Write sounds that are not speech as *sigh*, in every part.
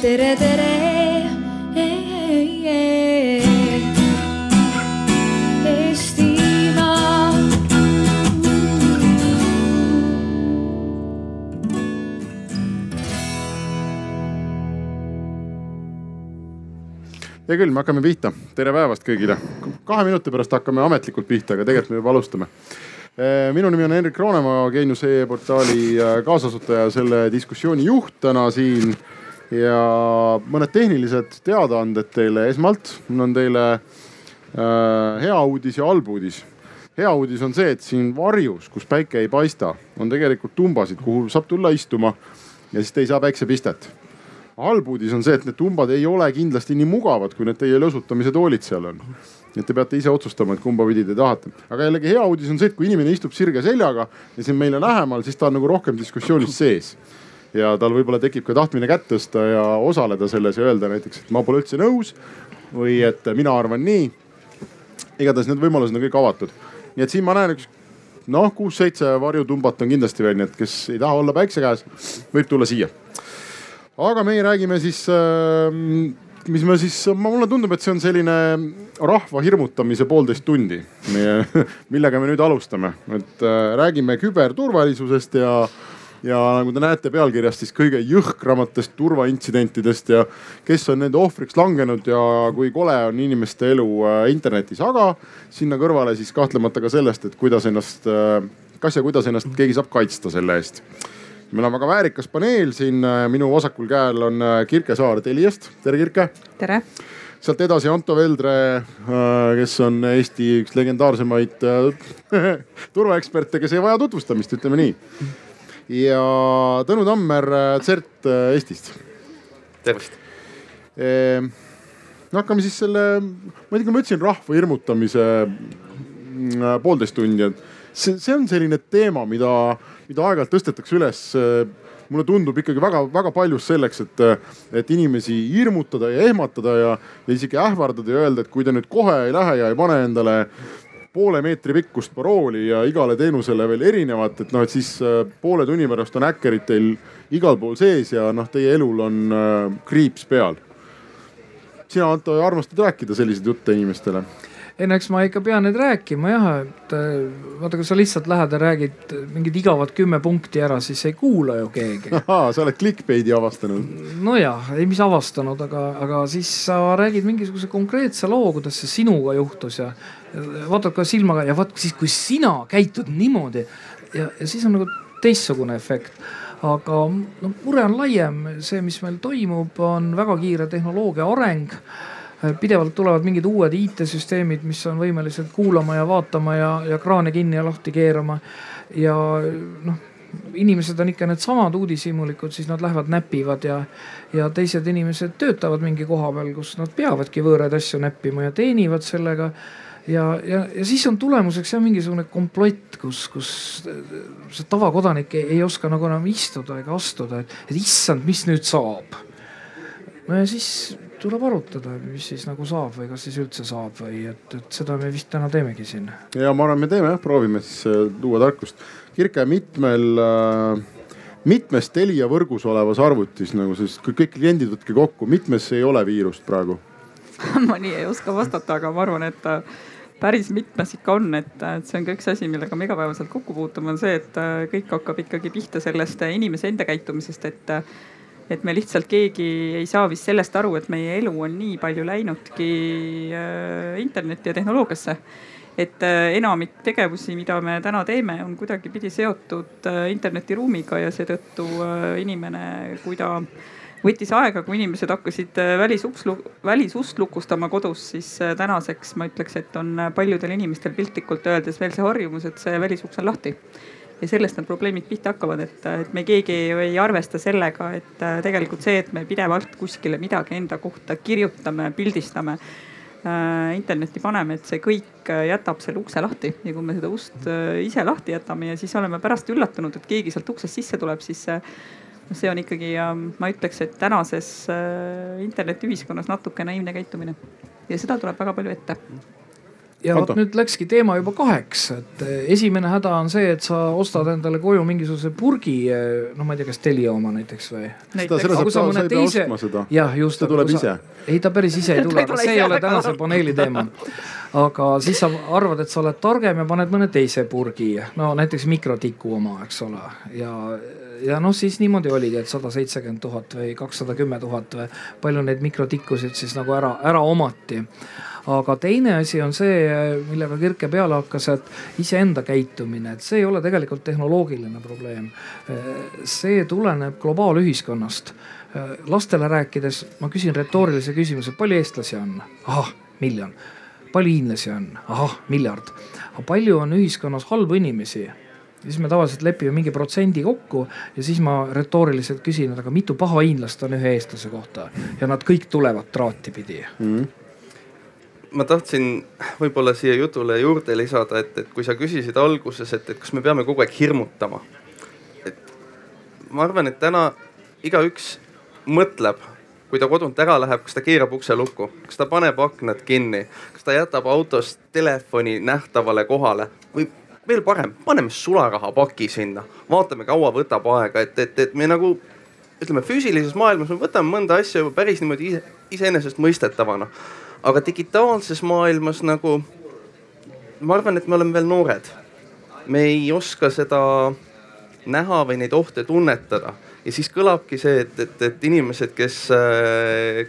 tere, tere. Hea küll, me hakkame pihta. tere päevast kõigile. kahe minuti pärast hakkame ametlikult pihta, aga tegelikult me juba alustame. minu nimi on Henrik Roonemaa, Geenius e-portaali äh, kaasasutaja, selle diskussiooni juht täna siin. Ja mõned tehnilised teadaanded teile. esmalt mul on teile äh, hea uudis ja halb uudis hea uudis on see, et siin varjus, kus päike ei paista, on tegelikult tumbasid, kuhu saab tulla istuma ja siis te ei saa päiksepistet halb uudis on see, et need tumbad ei ole kindlasti nii mugavad, kui need teie lösutamise toolid seal on. et te peate ise otsustama, et kumba pidi te tahate. aga jällegi hea uudis on see, et kui inimene istub sirge seljaga ja siin meile lähemal, siis ta on nagu rohkem diskussioonis sees. Ja tal võib-olla tekib ka tahtmine kätt tõsta ja osaleda selles ja öelda näiteks, et ma pole üldse nõus või et mina arvan nii. igatahes need võimalused on kõik avatud. nii et siin ma näen üks noh, kuus-seitse varjutumbat on kindlasti veel, nii et kes ei taha olla päikse käes, võib tulla siia aga meie räägime siis äh, mis me siis, mulle tundub, et see on selline rahva hirmutamise poolteist tundi, *laughs* millega me nüüd alustame, et äh, räägime küberturvalisusest ja, ja nagu te näete pealkirjast, siis kõige jõhkramatest turvaintsidentidest ja kes on nende ohvriks langenud ja kui kole on inimeste elu äh, internetis, aga sinna kõrvale siis kahtlemata ka sellest, et kuidas ennast äh,, kas ja kuidas ennast keegi saab kaitsta selle eest meil on väga väärikas paneel siin, minu vasakul käel on äh, Kirke Saar Teliast, tere Kirke. tere. sealt edasi Anto Veldre, äh, kes on Eesti üks legendaarsemaid äh, *laughs* turvaeksperte, kes ei vaja tutvustamist, ütleme nii. Ja Tõnu Tammer CERT Eestist. tervist. no hakkame siis selle, ma ei tea, kui ma ütlesin rahva hirmutamise poolteist tundi, et see, see on selline teema, mida mida aeg-ajalt tõstetakse üles mulle tundub ikkagi väga-väga paljus selleks, et, et inimesi hirmutada ja ehmatada ja, ja isegi ähvardada ja öelda, et kui te nüüd kohe ei lähe ja ei pane endale poole meetri pikkust parooli ja igale teenusele veel erinevat, et noh, et siis äh, poole tunni pärast on häkkerid teil igal pool sees ja noh, teie elul on äh, kriips peal. sina, Anto, armastad rääkida selliseid jutte inimestele ei no eks ma ikka pean neid rääkima jah, et äh, vaata, kui sa lihtsalt lähed ja räägid mingid igavad kümme punkti ära, siis ei kuula ju keegi. *laughs* sa oled clickbait'i avastanud. nojah, ei mis avastanud, aga, aga siis sa räägid mingisuguse konkreetse loo, kuidas see sinuga juhtus ja, ja vaatad ka silmaga ja vaat siis, kui sina käitud niimoodi ja, ja siis on nagu teistsugune efekt aga noh, mure on laiem, see, mis meil toimub, on väga kiire tehnoloogia areng pidevalt tulevad mingid uued IT-süsteemid, mis on võimelised kuulama ja vaatama ja, ja kraane kinni ja lahti keerama. ja noh, inimesed on ikka needsamad uudishimulikud, siis nad lähevad näpivad ja, ja teised inimesed töötavad mingi koha peal, kus nad peavadki võõraid asju näppima ja teenivad sellega ja, ja, ja siis on tulemuseks jah mingisugune komplott, kus, kus see tavakodanik ei, ei oska nagu enam istuda ega astuda, et, et issand, mis nüüd saab. no ja siis tuleb arutada, mis siis nagu saab või kas siis üldse saab või et, et seda me vist täna teemegi siin. ja ma arvan, me teeme jah, proovime siis äh, tuua tarkust. Kirke, mitmel äh,, mitmes Telia võrgus olevas arvutis nagu siis kõik kliendid võtke kokku, mitmes ei ole viirust praegu *laughs* ma nii ei oska vastata, aga ma arvan, et äh, päris mitmes ikka on, et, et see on ka üks asi, millega me igapäevaselt kokku puutume, on see, et äh, kõik hakkab ikkagi pihta sellest inimese enda käitumisest, et et me lihtsalt keegi ei saa vist sellest aru, et meie elu on nii palju läinudki äh, internetti ja tehnoloogiasse. et äh, enamik tegevusi, mida me täna teeme, on kuidagipidi seotud äh, internetiruumiga ja seetõttu inimene, kui ta võttis aega, kui inimesed hakkasid välisuks, välisust lukustama kodus, siis tänaseks ma ütleks, et on paljudel inimestel piltlikult öeldes veel see harjumus, et see välisuks on lahti ja sellest need probleemid pihta hakkavad, et, et me keegi ei arvesta sellega, et äh, tegelikult see, et me pidevalt kuskile midagi enda kohta kirjutame, pildistame äh,, internetti paneme, et see kõik äh, jätab selle ukse lahti. Ja kui me seda ust äh, ise lahti jätame ja siis oleme pärast üllatunud, et keegi sealt uksest sisse tuleb, siis äh, see on ikkagi, ma ütleks, et tänases äh, internetiühiskonnas natuke naiivne käitumine. Ja seda tuleb väga palju ette ja vot nüüd läkski teema juba kaheks, et eh, esimene häda on see, et sa ostad endale koju mingisuguse purgi, eh, noh, ma ei tea, kas Telia oma näiteks või. sa, sa seda. jah, just. ta tuleb ise. ei, ta päris ise ei *laughs* tule, aga see ei ole tänase paneeli teema. aga siis sa arvad, et sa oled targem ja paned mõne teise purgi, no näiteks mikrotiku oma, eks ole, ja ja noh, siis niimoodi oligi, et sada seitsekümmend tuhat või kakssada kümme tuhat või palju neid mikrotikkusid siis nagu ära, ära omati aga teine asi on see, millega Kirke peale hakkas, et iseenda käitumine, et see ei ole tegelikult tehnoloogiline probleem. see tuleneb globaalühiskonnast. lastele rääkides ma küsin retoorilise küsimuse, palju eestlasi on? ahah, miljon. palju hiinlasi on? ahah, miljard. aga palju on ühiskonnas halbu inimesi? siis me tavaliselt lepime mingi protsendi kokku ja siis ma retooriliselt küsin, et aga mitu paha hiinlast on ühe eestlase kohta ja nad kõik tulevad traati pidi mm. -hmm ma tahtsin võib-olla siia jutule juurde lisada, et, et kui sa küsisid alguses, et, et kas me peame kogu aeg hirmutama. et ma arvan, et täna igaüks mõtleb, kui ta kodunt ära läheb, kas ta keerab ukse lukku, kas ta paneb aknad kinni, kas ta jätab autos telefoni nähtavale kohale või veel parem, paneme sularahapaki sinna, vaatame, kaua võtab aega, et, et, et me nagu ütleme füüsilises maailmas me võtame mõnda asja juba päris niimoodi ise, iseenesestmõistetavana aga digitaalses maailmas nagu ma arvan, et me oleme veel noored. me ei oska seda näha või neid ohte tunnetada ja siis kõlabki see, et, et, et inimesed, kes,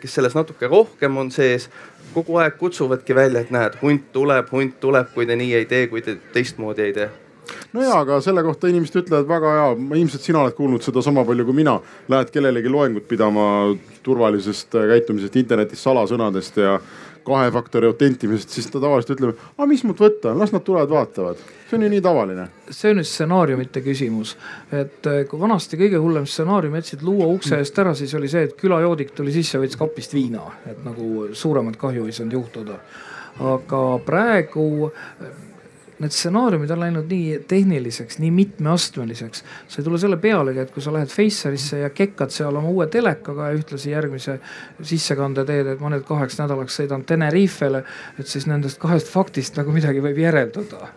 kes selles natuke rohkem on sees, kogu aeg kutsuvadki välja, et näed, hunt tuleb, hunt tuleb, kui te nii ei tee, kui te teistmoodi ei tee no ja, aga selle kohta inimesed ütlevad väga hea, ilmselt sina oled kuulnud seda sama palju kui mina. Lähed kellelegi loengut pidama turvalisest käitumisest internetis, salasõnadest ja kahe faktori autentimisest, siis ta tavaliselt ütleb, aga mis mult võtta las nad tulevad, vaatavad. see on ju nii tavaline. see on nüüd stsenaariumite küsimus, et eh, kui vanasti kõige hullem stsenaarium jätsid luua ukse eest ära, siis oli see, et külajoodik tuli sisse, võttis kapist viina, et nagu suuremat kahju ei saanud juhtuda. aga praegu need stsenaariumid on läinud nii tehniliseks, nii mitmeastmeliseks. sa ei tule selle pealegi, et kui sa lähed Facerisse ja kekkad seal oma uue telekaga ja ühtlasi järgmise sissekande teed, et ma nüüd kaheks nädalaks sõidan Tenerifele, et siis nendest kahest faktist nagu midagi võib järeldada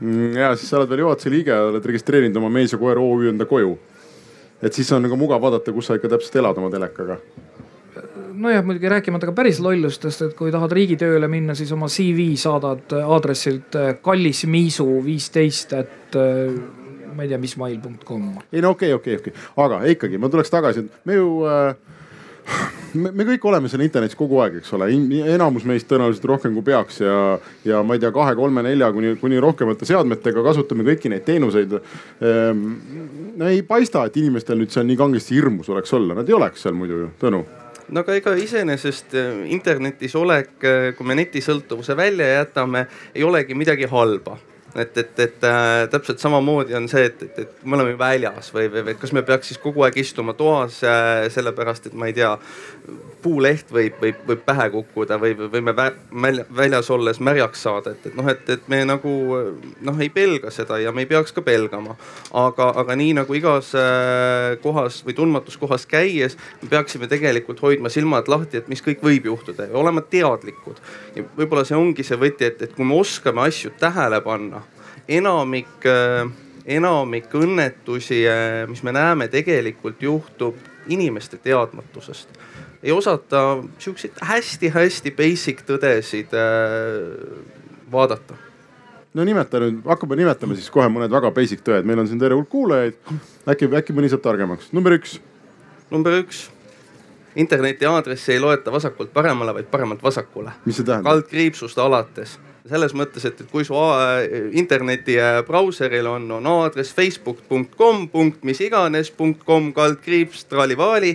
mm, ja siis sa oled veel juhatuse liige, oled registreerinud oma mees ja koer OÜ enda koju. et siis on nagu mugav vaadata, kus sa ikka täpselt elad oma telekaga nojah, muidugi rääkimata ka päris lollustest, et kui tahad riigitööle minna, siis oma CV saadad aadressilt äh, kallis miisu viisteist, et äh, ma ei tea, mis mail.com. ei no okei okay,, okei okay,, okei okay., aga ikkagi ma tuleks tagasi, et me ju äh, me, me kõik oleme seal internetis kogu aeg, eks ole, enamus meist tõenäoliselt rohkem kui peaks ja, ja ma ei tea, kahe, kolme, nelja kuni, kuni rohkemate seadmetega kasutame kõiki neid teenuseid ehm,. no ei paista, et inimestel nüüd seal nii kangesti hirmus oleks olla, nad ei oleks seal muidu ju, Tõnu no aga ega iseenesest äh, internetis olek, äh, kui me netisõltuvuse välja jätame, ei olegi midagi halba et, et, et äh, täpselt samamoodi on see, et, et, et me oleme väljas või, või, või kas me peaks siis kogu aeg istuma toas äh, sellepärast, et ma ei tea, puuleht võib, võib, võib pähe kukkuda või võime väljas olles märjaks saada, et, et noh, et, et me nagu noh, ei pelga seda ja me ei peaks ka pelgama. aga, aga nii nagu igas äh, kohas või tundmatus kohas käies, me peaksime tegelikult hoidma silmad lahti, et mis kõik võib juhtuda ja olema teadlikud. ja võib-olla see ongi see võti, et, et kui me oskame asju tähele panna, enamik enamik õnnetusi, mis me näeme, tegelikult juhtub inimeste teadmatusest ei osata siukseid hästi-hästi basic tõdesid äh, vaadata no nimeta nüüd, hakkame nimetama siis kohe mõned väga basic tõed, meil on siin terve hulk kuulajaid. äkki, äkki mõni saab targemaks. number üks. number üks. interneti aadressi ei loeta vasakult paremale, vaid paremalt vasakule. mis see tähendab? kaldkriipsust alates selles mõttes, et, kui su interneti äh, brauseril on, on aadress facebook.com punkt mis iganes punkt kom kaldkriips tralivaali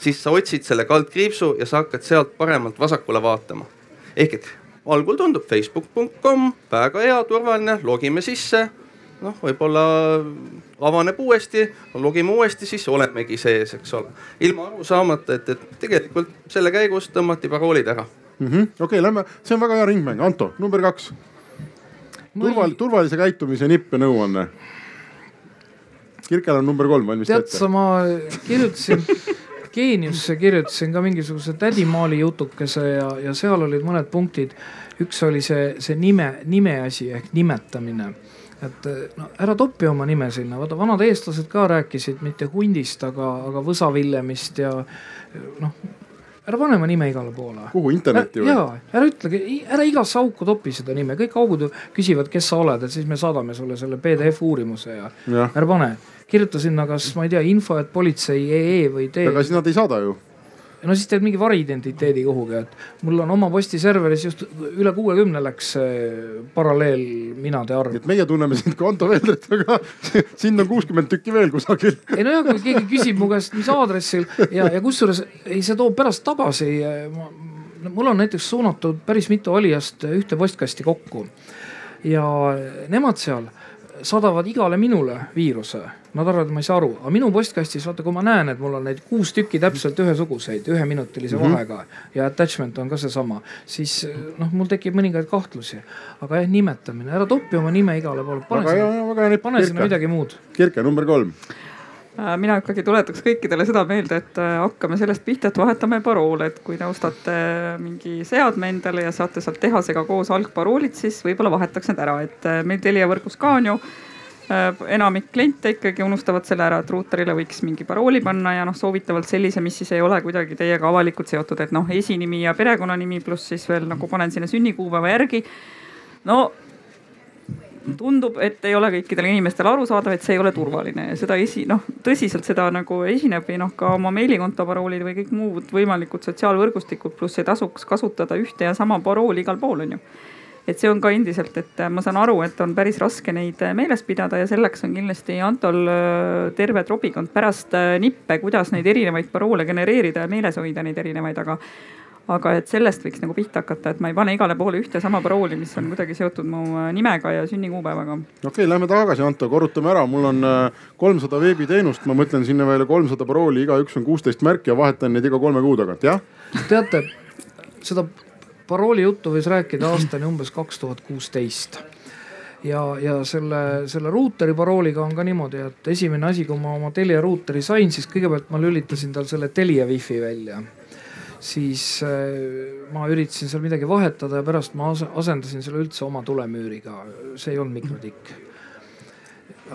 siis sa otsid selle kaldkriipsu ja sa hakkad sealt paremalt vasakule vaatama. ehk et algul tundub facebook.com väga hea, turvaline, logime sisse. noh, võib-olla avaneb uuesti, logime uuesti, siis olemegi sees, eks ole. ilma aru saamata, et, et tegelikult selle käigus tõmmati paroolid ära mm -hmm.. okei okay,, lähme, see on väga hea ringmäng, Anto, number kaks. turval-, turvalise käitumise nipp ja nõuanne. Kirkel on number kolm valmis tead sa, ma kirjutasin *laughs* Geeniusse kirjutasin ka mingisuguse tädimaali jutukese ja, ja seal olid mõned punktid. üks oli see, see nime, nime asi ehk nimetamine et no ära topi oma nime sinna, vaata vanad eestlased ka rääkisid mitte hundist, aga, aga võsavillemist ja noh, ära pane oma nime igale poole. kuhu, internetti või? ja, ära ütlegi, ära igasse auku topi seda nime, kõik augud küsivad, kes sa oled, et siis me saadame sulle selle PDF uurimuse ja, ja. ära pane. kirjuta sinna kas, ma ei tea, info, et politsei ee või tee. aga siis nad ei saada ju no siis teed mingi variidentiteedi kuhugi, et mul on oma postiserveris just üle kuuekümne läks paralleel minade arv. et meie tunneme sind kui Anto Veldrit, aga *laughs* sind on kuuskümmend tükki veel kusagil. ei nojah, kui keegi küsib mu käest, mis aadressil ja, ja kusjuures ei, see toob pärast tagasi. mul on näiteks suunatud päris mitu valijast ühte postkasti kokku ja nemad seal saadavad igale minule viiruse. Nad arvavad, et ma ei saa aru, aga minu postkastis vaata, kui ma näen, et mul on neid kuus tükki täpselt ühesuguseid, üheminutilise mm -hmm. vahega ja attachment on ka seesama, siis noh, mul tekib mõningaid kahtlusi. aga jah, nimetamine, ära topi oma nime igale poole, pane sinna, pane sinna midagi muud. Kirke number kolm mina ikkagi tuletaks kõikidele seda meelde, et äh, hakkame sellest pihta, et vahetame paroole, et kui te ostate mingi seadme endale ja saate sealt tehasega koos algparoolid, siis võib-olla vahetaks need ära, et äh, meil Telia võrgus ka on ju enamik kliente ikkagi unustavad selle ära, et ruuterile võiks mingi parooli panna ja noh, soovitavalt sellise, mis siis ei ole kuidagi teiega avalikult seotud, et noh, esinimi ja perekonnanimi pluss siis veel nagu panen sinna sünnikuupäeva järgi. no tundub, et ei ole kõikidele inimestele arusaadav, et see ei ole turvaline ja seda esi-, noh, tõsiselt seda nagu esineb või noh, ka oma meilikonto paroolid või kõik muud võimalikud sotsiaalvõrgustikud, pluss ei tasuks kasutada ühte ja sama parooli igal pool, on ju. Et see on ka endiselt, et ma saan aru, et on päris raske neid meeles pidada ja selleks on kindlasti Antol äh, terve trobikond pärast äh, nippe, kuidas neid erinevaid paroole genereerida ja meeles hoida neid erinevaid, aga aga et sellest võiks nagu pihta hakata, et ma ei pane igale poole ühte sama parooli, mis on kuidagi seotud mu äh, nimega ja sünnikuupäevaga. okei okay,, lähme tagasi, Anto, korrutame ära, mul on äh, kolmsada veebiteenust, ma mõtlen sinna veel kolmsada parooli, igaüks on kuusteist märki ja vahetan neid iga kolme kuu tagant, jah? teate, seda parooli juttu võis rääkida aastani umbes kaks tuhat kuusteist. Ja, ja selle, selle ruuteri parooliga on ka niimoodi, et esimene asi, kui ma oma Telia ruuteri sain, siis kõigepealt ma lülitasin tal selle Telia wifi välja siis äh, ma üritasin seal midagi vahetada ja pärast ma asendasin selle üldse oma tulemüüriga, see ei olnud mikrotikk.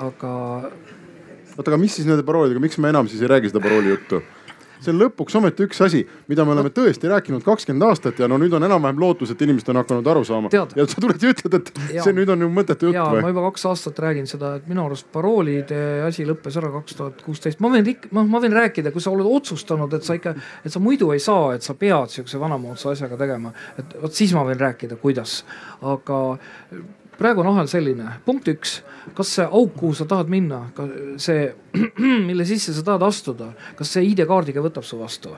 aga. oota, aga mis siis nende paroolidega, miks me enam siis ei räägi seda parooli juttu? See on lõpuks ometi üks asi, mida me oleme tõesti rääkinud kakskümmend aastat ja no nüüd on enam-vähem lootus, et inimesed on hakanud aru saama. ja sa tuled ja ütled, et ja. see nüüd on ju mõttetu jutt või? ma juba kaks aastat räägin seda, et minu arust paroolide asi lõppes ära kaks tuhat kuusteist. ma võin ikka, noh, ma võin rääkida, kui sa oled otsustanud, et sa ikka, et sa muidu ei saa, et sa pead sihukese vanamoodsa asjaga tegema, et vot siis ma võin rääkida, kuidas, aga praegu on ahel selline, punkt üks, kas see auk, kuhu sa tahad minna, see, *clears throat* mille sisse sa tahad astuda, kas see ID-kaardiga võtab su vastu?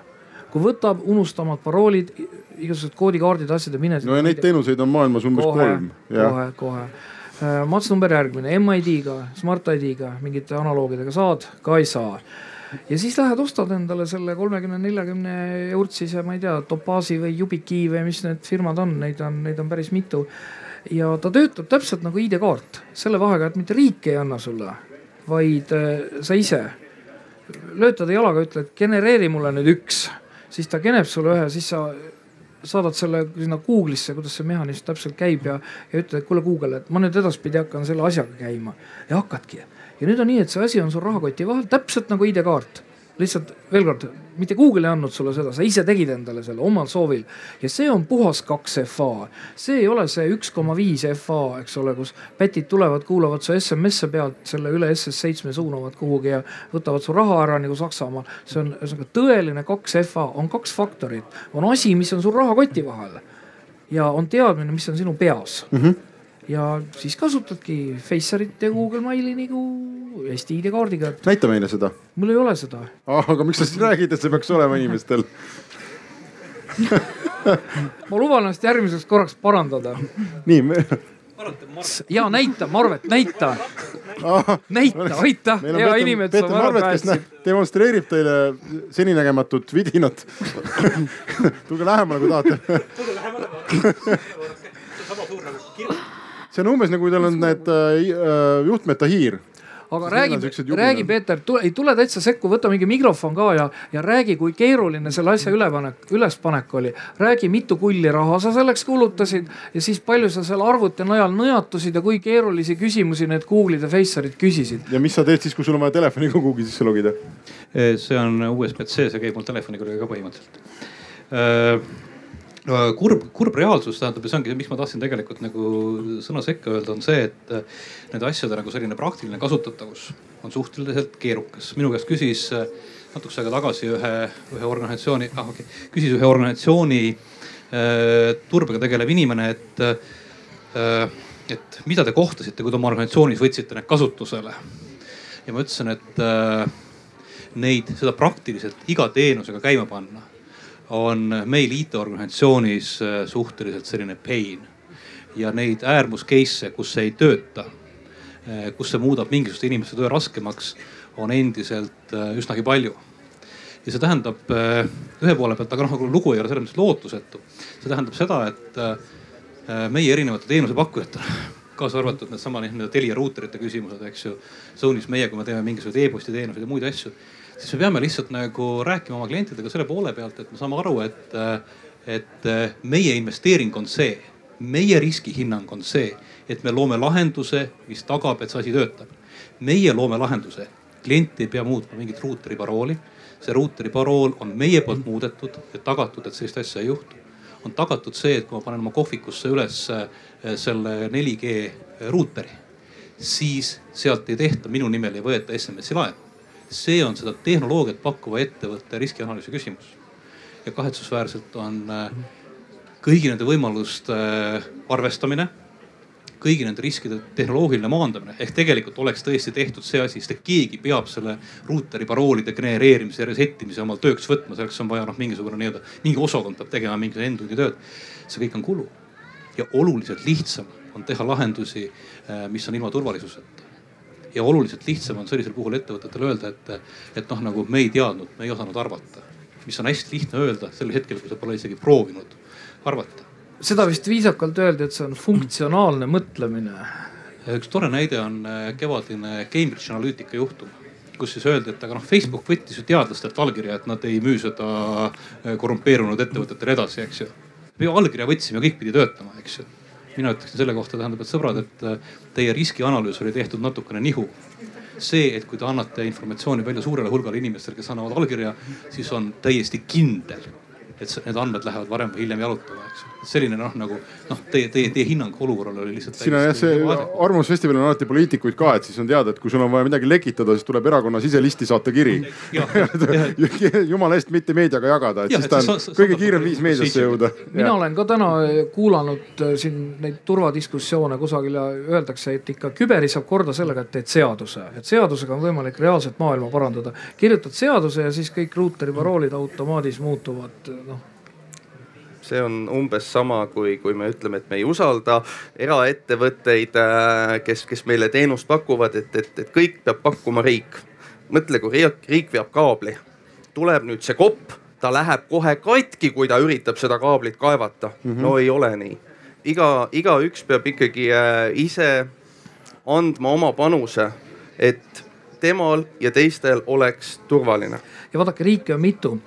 kui võtab, unusta omad paroolid, igasugused koodikaardid, asjad ja mine. no ja neid teenuseid on maailmas umbes kohe, kolm. kohe, kohe. Äh, mats number järgmine, MID-ga, Smart ID-ga, mingite analoogidega saad, ka ei saa ja siis lähed ostad endale selle kolmekümne, neljakümne eurtsise, ma ei tea, Topasi või Yubiki või mis need firmad on, neid on, neid on päris mitu ja ta töötab täpselt nagu ID-kaart, selle vahega, et mitte riik ei anna sulle, vaid äh, sa ise. Löötad jalaga, ütled genereeri mulle nüüd üks, siis ta geneb sulle ühe, siis sa saadad selle sinna Google'isse, kuidas see mehhanism täpselt käib ja, ja ütled, et kuule Google, et ma nüüd edaspidi hakkan selle asjaga käima. Ja hakkadki. ja nüüd on nii, et see asi on sul rahakoti vahel, täpselt nagu ID-kaart lihtsalt veel kord, mitte Google ei andnud sulle seda, sa ise tegid endale selle omal soovil ja see on puhas kaks FA. see ei ole see üks koma viis FA, eks ole, kus pätid tulevad, kuulavad su SMS-e pealt selle üle SS7 suunavad kuhugi ja võtavad su raha ära nagu Saksamaal. see on ühesõnaga tõeline kaks FA, on kaks faktorit, on asi, mis on sul rahakoti vahel ja on teadmine, mis on sinu peas mm. -hmm ja siis kasutadki Facerit ja Google Maili nagu Eesti ID-kaardiga. näita meile seda. mul ei ole seda ah,. aga miks sa siis räägid, et see peaks olema inimestel *laughs* ma luban ennast järgmiseks korraks parandada. nii me... ja näita, Marvet, näita ah,. näita, aitäh, hea inimene. Peeter Marvet, kes näeb, demonstreerib teile seninägematut vidinat *laughs* tulge lähemale, kui tahate. tulge *laughs* lähemale. sama suur nagu kirjas see on umbes nagu teil on need äh, äh juhtmeta hiir aga räägi, räägi Peeter, tule, ei tule täitsa sekku, võta mingi mikrofon ka ja, ja räägi, kui keeruline selle asja ülepanek, ülespanek oli. räägi, mitu kulli raha sa selleks kulutasid ja siis palju sa seal arvuti najal nõjatusid ja kui keerulisi küsimusi need Google'id ja Facerid küsisid. ja mis sa teed siis, kui sul on vaja telefoniga Google'i sisse logida? see on USB-C, see käib mul telefoni külge ka põhimõtteliselt äh, kurb, kurb reaalsus tähendab ja see ongi, miks ma tahtsin tegelikult nagu sõna sekka öelda, on see, et äh, nende asjade nagu selline praktiline kasutatavus on suhteliselt keerukas. minu käest küsis äh, natukese aega tagasi ühe, ühe organisatsiooni, ah okay,, küsis ühe organisatsiooni äh, turbega tegelev inimene, et äh,, et mida te kohtasite, kui te oma organisatsioonis võtsite need kasutusele. ja ma ütlesin, et äh, neid, seda praktiliselt iga teenusega käima panna on meil IT-organisatsioonis äh, suhteliselt selline pain ja neid äärmus case'e, kus see ei tööta, äh, kus see muudab mingisuguste inimeste töö raskemaks, on endiselt äh, üsnagi palju. ja see tähendab ühe poole pealt, aga noh, nagu lugu ei ole selles mõttes lootusetu. see tähendab seda, et meie erinevate teenusepakkujatena, *laughs* kaasa arvatud needsamad nii-öelda Telia ruuterite küsimused, eks ju. Zone'is meie, kui me teeme mingisuguseid e-posti teenuseid ja muid asju siis me peame lihtsalt nagu rääkima oma klientidega selle poole pealt, et me saame aru, et, et meie investeering on see, meie riskihinnang on see, et me loome lahenduse, mis tagab, et see asi töötab. meie loome lahenduse, klient ei pea muutma mingit ruuteri parooli. see ruuteri parool on meie poolt muudetud ja tagatud, et sellist asja ei juhtu. on tagatud see, et kui ma panen oma kohvikusse üles eh, selle 4G ruuteri, siis sealt ei tehta, minu nimel ei võeta SMS-i laenu see on seda tehnoloogiat pakkuva ettevõtte riskianalüüsi küsimus. ja kahetsusväärselt on äh, kõigi nende võimaluste äh, arvestamine, kõigi nende riskide tehnoloogiline maandamine ehk tegelikult oleks tõesti tehtud see asi, sest et keegi peab selle ruuteri paroolide genereerimise ja reset imise omal tööks võtma, selleks on vaja noh, mingisugune nii-öelda, mingi osakond peab tegema mingisugune end-tundi tööd. see kõik on kulu ja oluliselt lihtsam on teha lahendusi, äh, mis on ilma turvalisuseta ja oluliselt lihtsam on sellisel puhul ettevõtetele öelda, et, et noh, nagu me ei teadnud, me ei osanud arvata. mis on hästi lihtne öelda sel hetkel, kui sa pole isegi proovinud arvata. seda vist viisakalt öeldi, et see on funktsionaalne mõtlemine. üks tore näide on äh, kevadine Cambridge Analytica juhtum kus siis öeldi, et aga noh, Facebook võttis ju teadlastelt allkirja, et nad ei müü seda äh, korrumpeerunud ettevõtetele edasi, eks ju. me ju allkirja võtsime, kõik pidi töötama, eks ju mina ütleksin selle kohta, tähendab, et sõbrad, et äh, teie riskianalüüs oli tehtud natukene nihu. see, et kui te annate informatsiooni välja suurele hulgale inimestele, kes annavad allkirja, siis on täiesti kindel, et need andmed lähevad varem või hiljem jalutama, eks ju. Selline noh, nagu noh, teie, teie, teie hinnang olukorrale oli lihtsalt. siin on jah see arvamusfestivalil on alati poliitikuid ka, et siis on teada, et kui sul on vaja midagi lekitada, siis tuleb erakonna siselisti saata kiri. *laughs* jumala eest mitte meediaga jagada, et ja, siis ta on kõige kiirem viis meediasse jõuda. mina olen ka täna kuulanud äh, siin neid turvadiskussioone kusagil ja öeldakse, et ikka küberi saab korda sellega, et teed seaduse, et seadusega on võimalik reaalselt maailma parandada. kirjutad seaduse ja siis kõik ruuteri paroolid automaadis muutuvad noh see on umbes sama, kui, kui me ütleme, et me ei usalda eraettevõtteid, äh, kes, kes meile teenust pakuvad, et, et, et kõik peab pakkuma riik. mõtle, kui riik, riik veab kaabli, tuleb nüüd see kopp, ta läheb kohe katki, kui ta üritab seda kaablit kaevata mm. -hmm. no ei ole nii. iga, igaüks peab ikkagi äh, ise andma oma panuse, et temal ja teistel oleks turvaline. ja vaadake, riike on mitu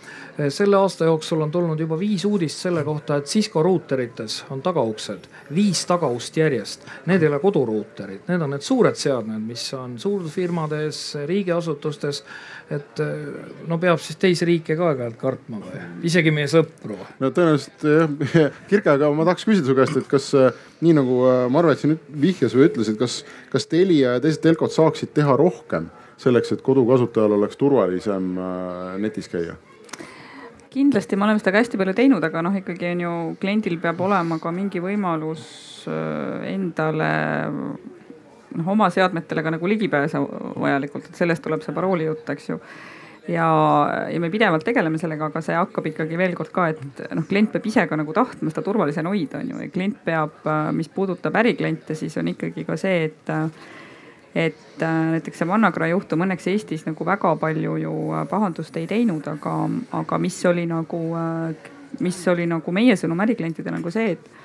selle aasta jooksul on tulnud juba viis uudist selle kohta, et Cisco ruuterites on tagauksed, viis tagaust järjest. Need ei ole koduruuterid, need on need suured seadmed, mis on suurfirmades, riigiasutustes. et no peab siis teisi riike ka aeg-ajalt kartma või, isegi meie sõpru. no tõenäoliselt jah, *laughs* Kirke, aga ma tahaks küsida su käest, et kas nii nagu äh, Marvet siin vihjas või ütles, et kas, kas Telia ja teised telkod saaksid teha rohkem selleks, et kodukasutajal oleks turvalisem netis käia kindlasti me oleme seda ka hästi palju teinud, aga noh, ikkagi on ju kliendil peab olema ka mingi võimalus äh, endale noh, oma seadmetele ka nagu ligipääsu vajalikult, et sellest tuleb see parooli jutt, eks ju. Ja, ja me pidevalt tegeleme sellega, aga see hakkab ikkagi veel kord ka, et noh, klient peab ise ka nagu tahtma seda turvalisena hoida, on ju, ja klient peab, äh, mis puudutab ärikliente, siis on ikkagi ka see, et et äh, näiteks see Vannagra juhtum õnneks Eestis nagu väga palju ju äh, pahandust ei teinud, aga, aga mis oli nagu, äh, mis oli nagu meie sõnum äriklientidele nagu see, et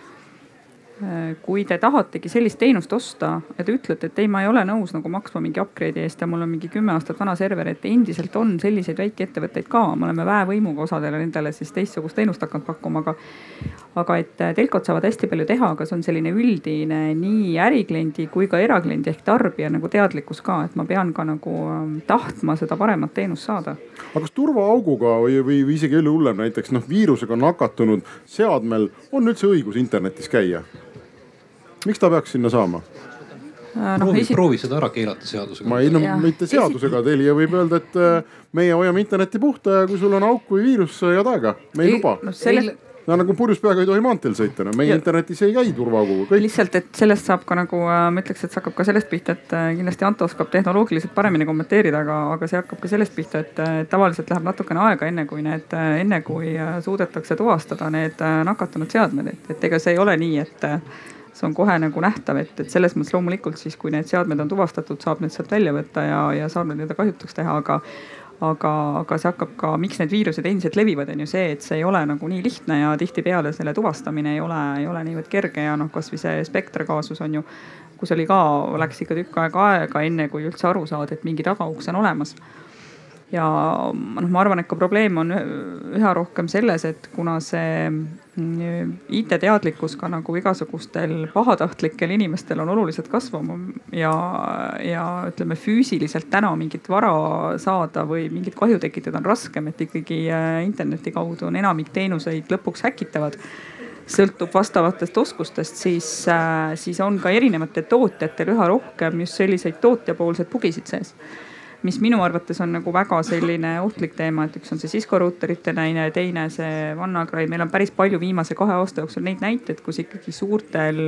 kui te tahategi sellist teenust osta ja te ütlete, et ei, ma ei ole nõus nagu maksma mingi upgrade'i eest ja mul on mingi kümme aastat vana server, et endiselt on selliseid väikeettevõtteid ka, me oleme väevõimuga osadele nendele siis teistsugust teenust hakanud pakkuma, aga. Aga et äh, telkod saavad hästi palju teha, aga see on selline üldine nii ärikliendi kui ka erakliendi ehk tarbija nagu teadlikkus ka, et ma pean ka nagu ähm, tahtma seda paremat teenust saada. aga kas turvaauguga või, või, või isegi veel hullem näiteks noh, viirusega nakatunud seadmel on üldse õigus internetis käia? miks ta peaks sinna saama? Äh, no, proovi esi..., proovi seda ära keelata seadusega. ma ei, no ja. mitte seadusega, Telia võib öelda, et äh, meie hoiame interneti puhta ja kui sul on auk või viirus, head aega, me ei, ei luba no, selle no nagu purjus peaga ei tohi maanteel sõita, no meie ja. internetis ei käi turvaauguga. lihtsalt, et sellest saab ka nagu, äh, ma ütleks, et see hakkab ka sellest pihta, et kindlasti Anto oskab tehnoloogiliselt paremini kommenteerida, aga, aga see hakkab ka sellest pihta, et tavaliselt läheb natukene aega, enne kui need, enne kui suudetakse tuvastada need nakatunud seadmed, et, et ega see ei ole nii, et see on kohe nagu nähtav, et, et selles mõttes loomulikult siis, kui need seadmed on tuvastatud, saab need sealt välja võtta ja, ja saab need nii-öelda kahjutuks teha, aga aga, aga see hakkab ka, miks need viirused endiselt levivad, on ju see, et see ei ole nagu nii lihtne ja tihtipeale selle tuvastamine ei ole, ei ole niivõrd kerge ja noh, kasvõi see Spectre kaasus on ju, kus oli ka, läks ikka tükk aega aega, enne kui üldse aru saada, et mingi tagauks on olemas ja noh, ma arvan, et ka probleem on üha rohkem selles, et kuna see mm, IT-teadlikkus ka nagu igasugustel pahatahtlikel inimestel on oluliselt kasvama ja, ja ütleme füüsiliselt täna mingit vara saada või mingit kahju tekitada on raskem, et ikkagi äh, interneti kaudu on enamik teenuseid lõpuks häkitavad sõltub vastavatest oskustest, siis, äh, siis on ka erinevatel tootjatel üha rohkem just selliseid tootjapoolseid bugisid sees mis minu arvates on nagu väga selline ohtlik teema, et üks on see Cisco ruuterite näine, teine see WannaCry, meil on päris palju viimase kahe aasta jooksul neid näiteid, kus ikkagi suurtel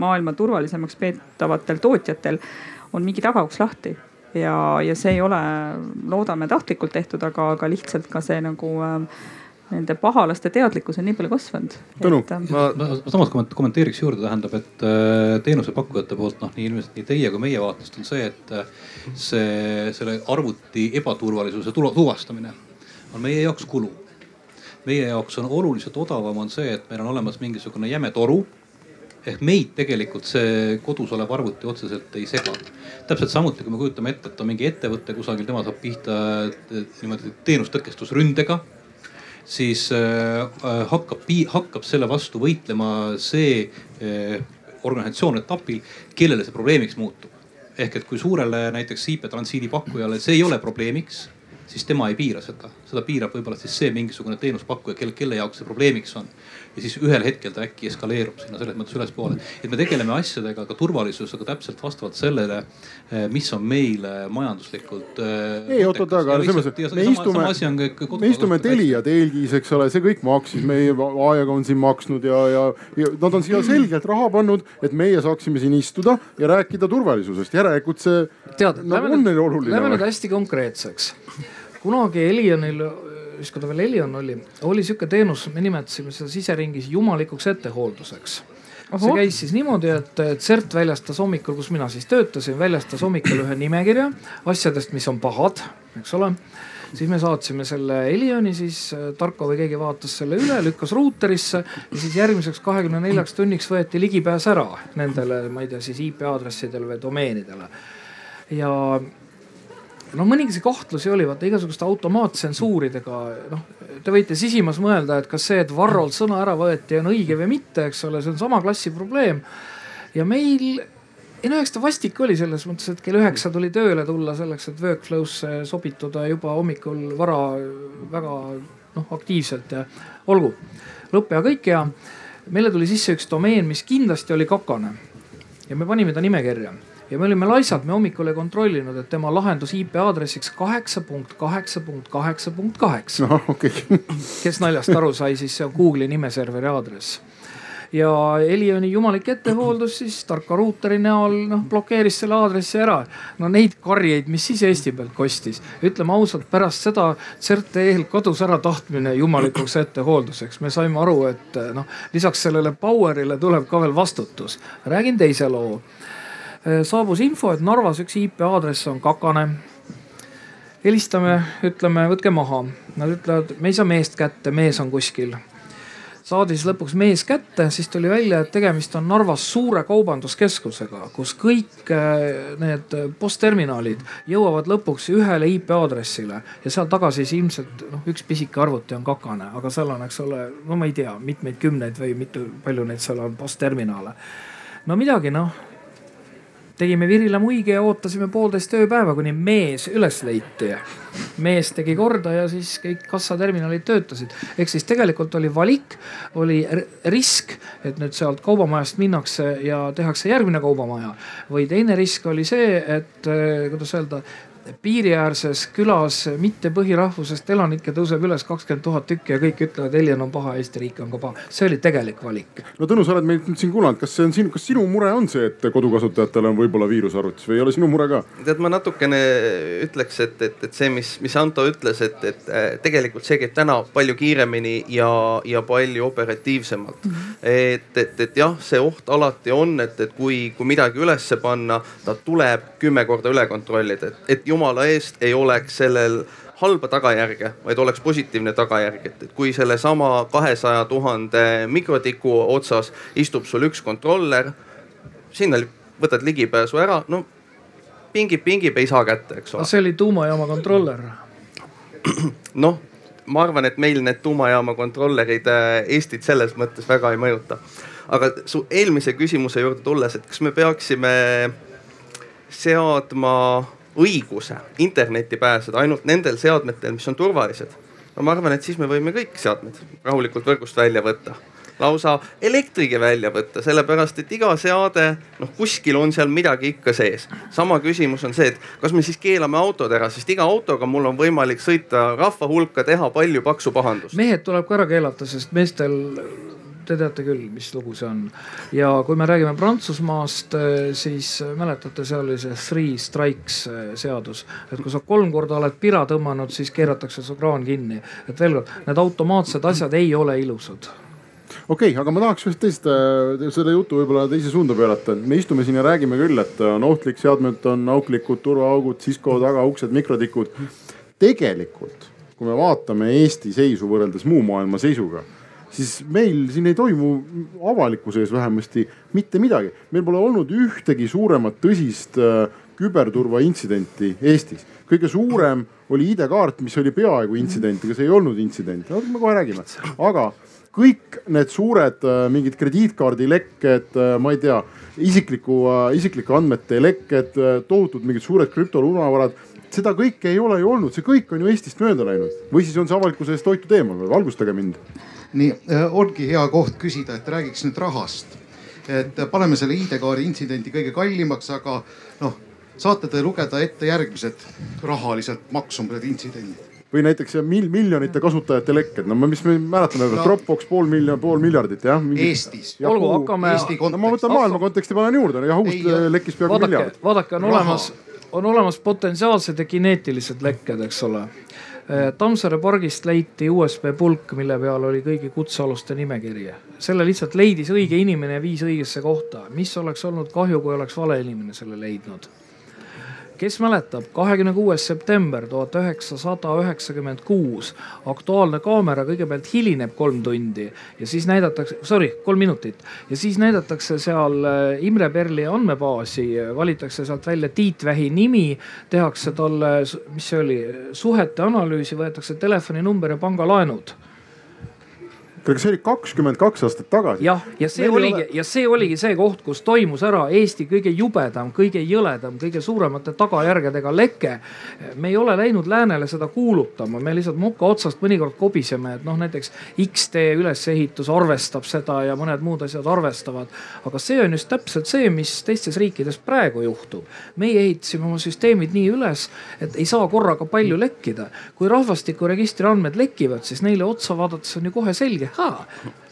maailma turvalisemaks peetavatel tootjatel on mingi tagauks lahti. Ja, ja see ei ole, loodame tahtlikult tehtud, aga, aga lihtsalt ka see nagu äh, nende pahalaste teadlikkus on nii palju kasvanud. Tõnu, äh, ma, ma samas kommenteeriks juurde, tähendab, et äh, teenusepakkujate poolt noh, nii ilmselt nii teie kui meie vaatest on see, et äh, see, selle arvuti ebaturvalisuse tuvastamine on meie jaoks kulu. meie jaoks on oluliselt odavam on see, et meil on olemas mingisugune jäme toru ehk meid tegelikult see kodus olev arvuti otseselt ei sega. täpselt samuti, kui me kujutame ette, et on mingi ettevõte kusagil, tema saab pihta niimoodi teenustõkestusründega siis äh, äh, hakkab, hakkab selle vastu võitlema see äh, organisatsioon etapil, kellele see probleemiks muutub. ehk et kui suurele näiteks IP transiidi pakkujale see ei ole probleemiks, siis tema ei piira seda, seda piirab võib-olla siis see mingisugune teenuspakkuja, kelle, kelle jaoks see probleemiks on ja siis ühel hetkel ta äkki eskaleerub sinna selles mõttes ülespoole. et me tegeleme asjadega ka turvalisusega täpselt vastavalt sellele, eh, mis on meile majanduslikult. Eh, ei oot-oot, aga selles mõttes, me istume, me istume Telia telgis, eks ole, see kõik maksis, meie aega on siin maksnud ja, ja, ja nad on siia selgelt raha pannud, et meie saaksime siin istuda ja rääkida turvalisusest. järelikult see Tead, nagu. Lähme nüüd hästi konkreetseks. kunagi Elionil siis kui ta veel Helion oli, oli sihuke teenus, me nimetasime seda siseringis jumalikuks ettehoolduseks. see käis siis niimoodi, et CERT väljastas hommikul, kus mina siis töötasin, väljastas hommikul ühe nimekirja asjadest, mis on pahad, eks ole siis me saatsime selle Helioni, siis äh, Tarko või keegi vaatas selle üle, lükkas ruuterisse ja siis järgmiseks kahekümne neljaks tunniks võeti ligipääs ära nendele, ma ei tea, siis IP aadressidele või domeenidele. ja no mõningaid kahtlusi oli, vaata igasuguste automaattsensuuridega, noh, te võite sisimas mõelda, et kas see, et Varrolt sõna ära võeti, on õige või mitte, eks ole, see on sama klassi probleem. ja meil, ei no eks ta vastik oli selles mõttes, et kell üheksa tuli tööle tulla selleks, et workflow'sse sobituda juba hommikul vara väga noh aktiivselt ja olgu, lõpp ja kõik ja meile tuli sisse üks domeen, mis kindlasti oli kakane. Ja me panime ta nimekirja ja me olime laisad, me hommikul ei kontrollinud, et tema lahendus IP aadressiks kaheksa punkt kaheksa punkt kaheksa punkt kaheksa. noh, okei okay. kes naljast aru sai, siis see on Google'i nimeserveri aadress ja Elioni jumalik ettehooldus siis tarka ruuteri näol noh blokeeris selle aadressi ära. no neid karjeid, mis siis Eesti pealt kostis, ütleme ausalt, pärast seda CERT-EL kadus ära tahtmine jumalikuks ettehoolduseks. me saime aru, et noh lisaks sellele power'ile tuleb ka veel vastutus. räägin teise loo saabus info, et Narvas üks IP aadress on kakane. helistame, ütleme, võtke maha. Nad ütlevad, me ei saa meest kätte, mees on kuskil. saadi siis lõpuks mees kätte, siis tuli välja, et tegemist on Narvas suure kaubanduskeskusega, kus kõik äh, need postterminalid jõuavad lõpuks ühele IP aadressile ja seal taga siis ilmselt noh, üks pisike arvuti on kakane, aga seal on, eks ole, no ma ei tea, mitmeid kümneid või mitu, palju neid seal on postterminale. no midagi noh tegime Virile muige ja ootasime poolteist ööpäeva, kuni mees üles leiti. mees tegi korda ja siis kõik kassaterminalid töötasid. ehk siis tegelikult oli valik, oli risk, et nüüd sealt kaubamajast minnakse ja tehakse järgmine kaubamaja. või teine risk oli see, et eh, kuidas öelda, piiriäärses külas mitte põhirahvusest elanikke tõuseb üles kakskümmend tuhat tükki ja kõik ütlevad, Heljen on paha, Eesti riik on ka paha. see oli tegelik valik. no Tõnu, sa oled meilt nüüd siin kuulanud, kas see on sinu, kas sinu mure on see, et kodukasutajatel on võib-olla viirus arvutis või ei ole sinu mure ka? tead, ma natukene ütleks, et, et, et see, mis, mis Anto ütles, et, et äh, tegelikult see käib täna palju kiiremini ja, ja palju operatiivsemalt mm. -hmm. et, et, et jah, see oht alati on, et, et kui, kui midagi ülesse panna, ta tuleb kümme korda üle kontrollida, et, et jumala eest ei oleks sellel halba tagajärge, vaid oleks positiivne tagajärg, et, et kui sellesama kahesaja tuhande mikrotiku otsas istub sul üks kontroller, sinna võtad ligipääsu ära, no pingib, pingib, ei saa kätte, eks ole. see oli tuumajaama kontroller. noh, ma arvan, et meil need tuumajaama kontrollerid äh, Eestit selles mõttes väga ei mõjuta. aga su eelmise küsimuse juurde tulles, et kas me peaksime seadma õiguse internetti pääseda ainult nendel seadmetel, mis on turvalised. no ma arvan, et siis me võime kõik seadmed rahulikult võrgust välja võtta lausa elektrigi välja võtta, sellepärast et iga seade, noh kuskil on seal midagi ikka sees. sama küsimus on see, et kas me siis keelame autod ära, sest iga autoga mul on võimalik sõita rahva hulka, teha palju paksu pahandust. mehed tuleb ka ära keelata, sest meestel te teate küll, mis lugu see on. ja kui me räägime Prantsusmaast, eh, siis mäletate, seal oli see three strikes eh, seadus, et kui sa kolm korda oled pira tõmmanud, siis keeratakse su kraan kinni. et veel kord, need automaatsed asjad ei ole ilusad okei okay,, aga ma tahaks ühest teist, eh, selle jutu võib-olla teise suunda pöörata, et me istume siin ja räägime küll, et on ohtlik, seadmed on auklikud, turvaaugud, Cisco tagauksed, mikrotikud. tegelikult, kui me vaatame Eesti seisu võrreldes muu maailma seisuga siis meil siin ei toimu avalikkuse ees vähemasti mitte midagi. meil pole olnud ühtegi suuremat tõsist äh, küberturvaintsidenti Eestis. kõige suurem oli ID-kaart, mis oli peaaegu intsident, aga see ei olnud intsident, me kohe räägime. aga kõik need suured äh, mingid krediitkaardilekked, äh, ma ei tea, isikliku, isiklike andmete lekked, tohutud mingid suured krüptolunavarad seda kõike ei ole ju olnud, see kõik on ju Eestist mööda läinud või siis on see avalikkuse eest hoitud eemal, valgustage mind nii äh, ongi hea koht küsida, et räägiks nüüd rahast. et äh, paneme selle ID-kaardi intsidendi kõige kallimaks, aga noh, saate te lugeda ette järgmised rahaliselt maksumused intsidendid? või näiteks mil, miljonite kasutajate lekked, no mis me mäletame no,, Dropbox pool miljon, pool miljardit jah Mingi.... Eestis. olgu, hakkame. no ma võtan maailma konteksti, panen juurde, Yahoo'st lekkis peaaegu miljard. vaadake, on Raha. olemas, on olemas potentsiaalsed ja kineetilised lekked, eks ole Tammsaare pargist leiti USB pulk, mille peal oli kõigi kutsealuste nimekiri. selle lihtsalt leidis õige inimene ja viis õigesse kohta. mis oleks olnud kahju, kui oleks vale inimene selle leidnud kes mäletab, kahekümne kuues september tuhat üheksasada üheksakümmend kuus, Aktuaalne kaamera kõigepealt hilineb kolm tundi ja siis näidatakse, sorry, kolm minutit. Ja siis näidatakse seal äh, Imre Perli andmebaasi, valitakse sealt välja Tiit Vähi nimi, tehakse talle, mis see oli, suhete analüüsi, võetakse telefoninumber ja pangalaenud kas see oli kakskümmend kaks aastat tagasi? jah, ja see Meil oligi ole... ja see oligi see koht, kus toimus ära Eesti kõige jubedam, kõige jõledam, kõige suuremate tagajärgedega leke. me ei ole läinud läänele seda kuulutama, me lihtsalt moka otsast mõnikord kobiseme, et noh, näiteks X-tee ülesehitus arvestab seda ja mõned muud asjad arvestavad. aga see on just täpselt see, mis teistes riikides praegu juhtub. meie ehitasime oma süsteemid nii üles, et ei saa korraga palju lekkida. kui rahvastikuregistri andmed lekivad, siis neile otsa vaadates on ju kohe selge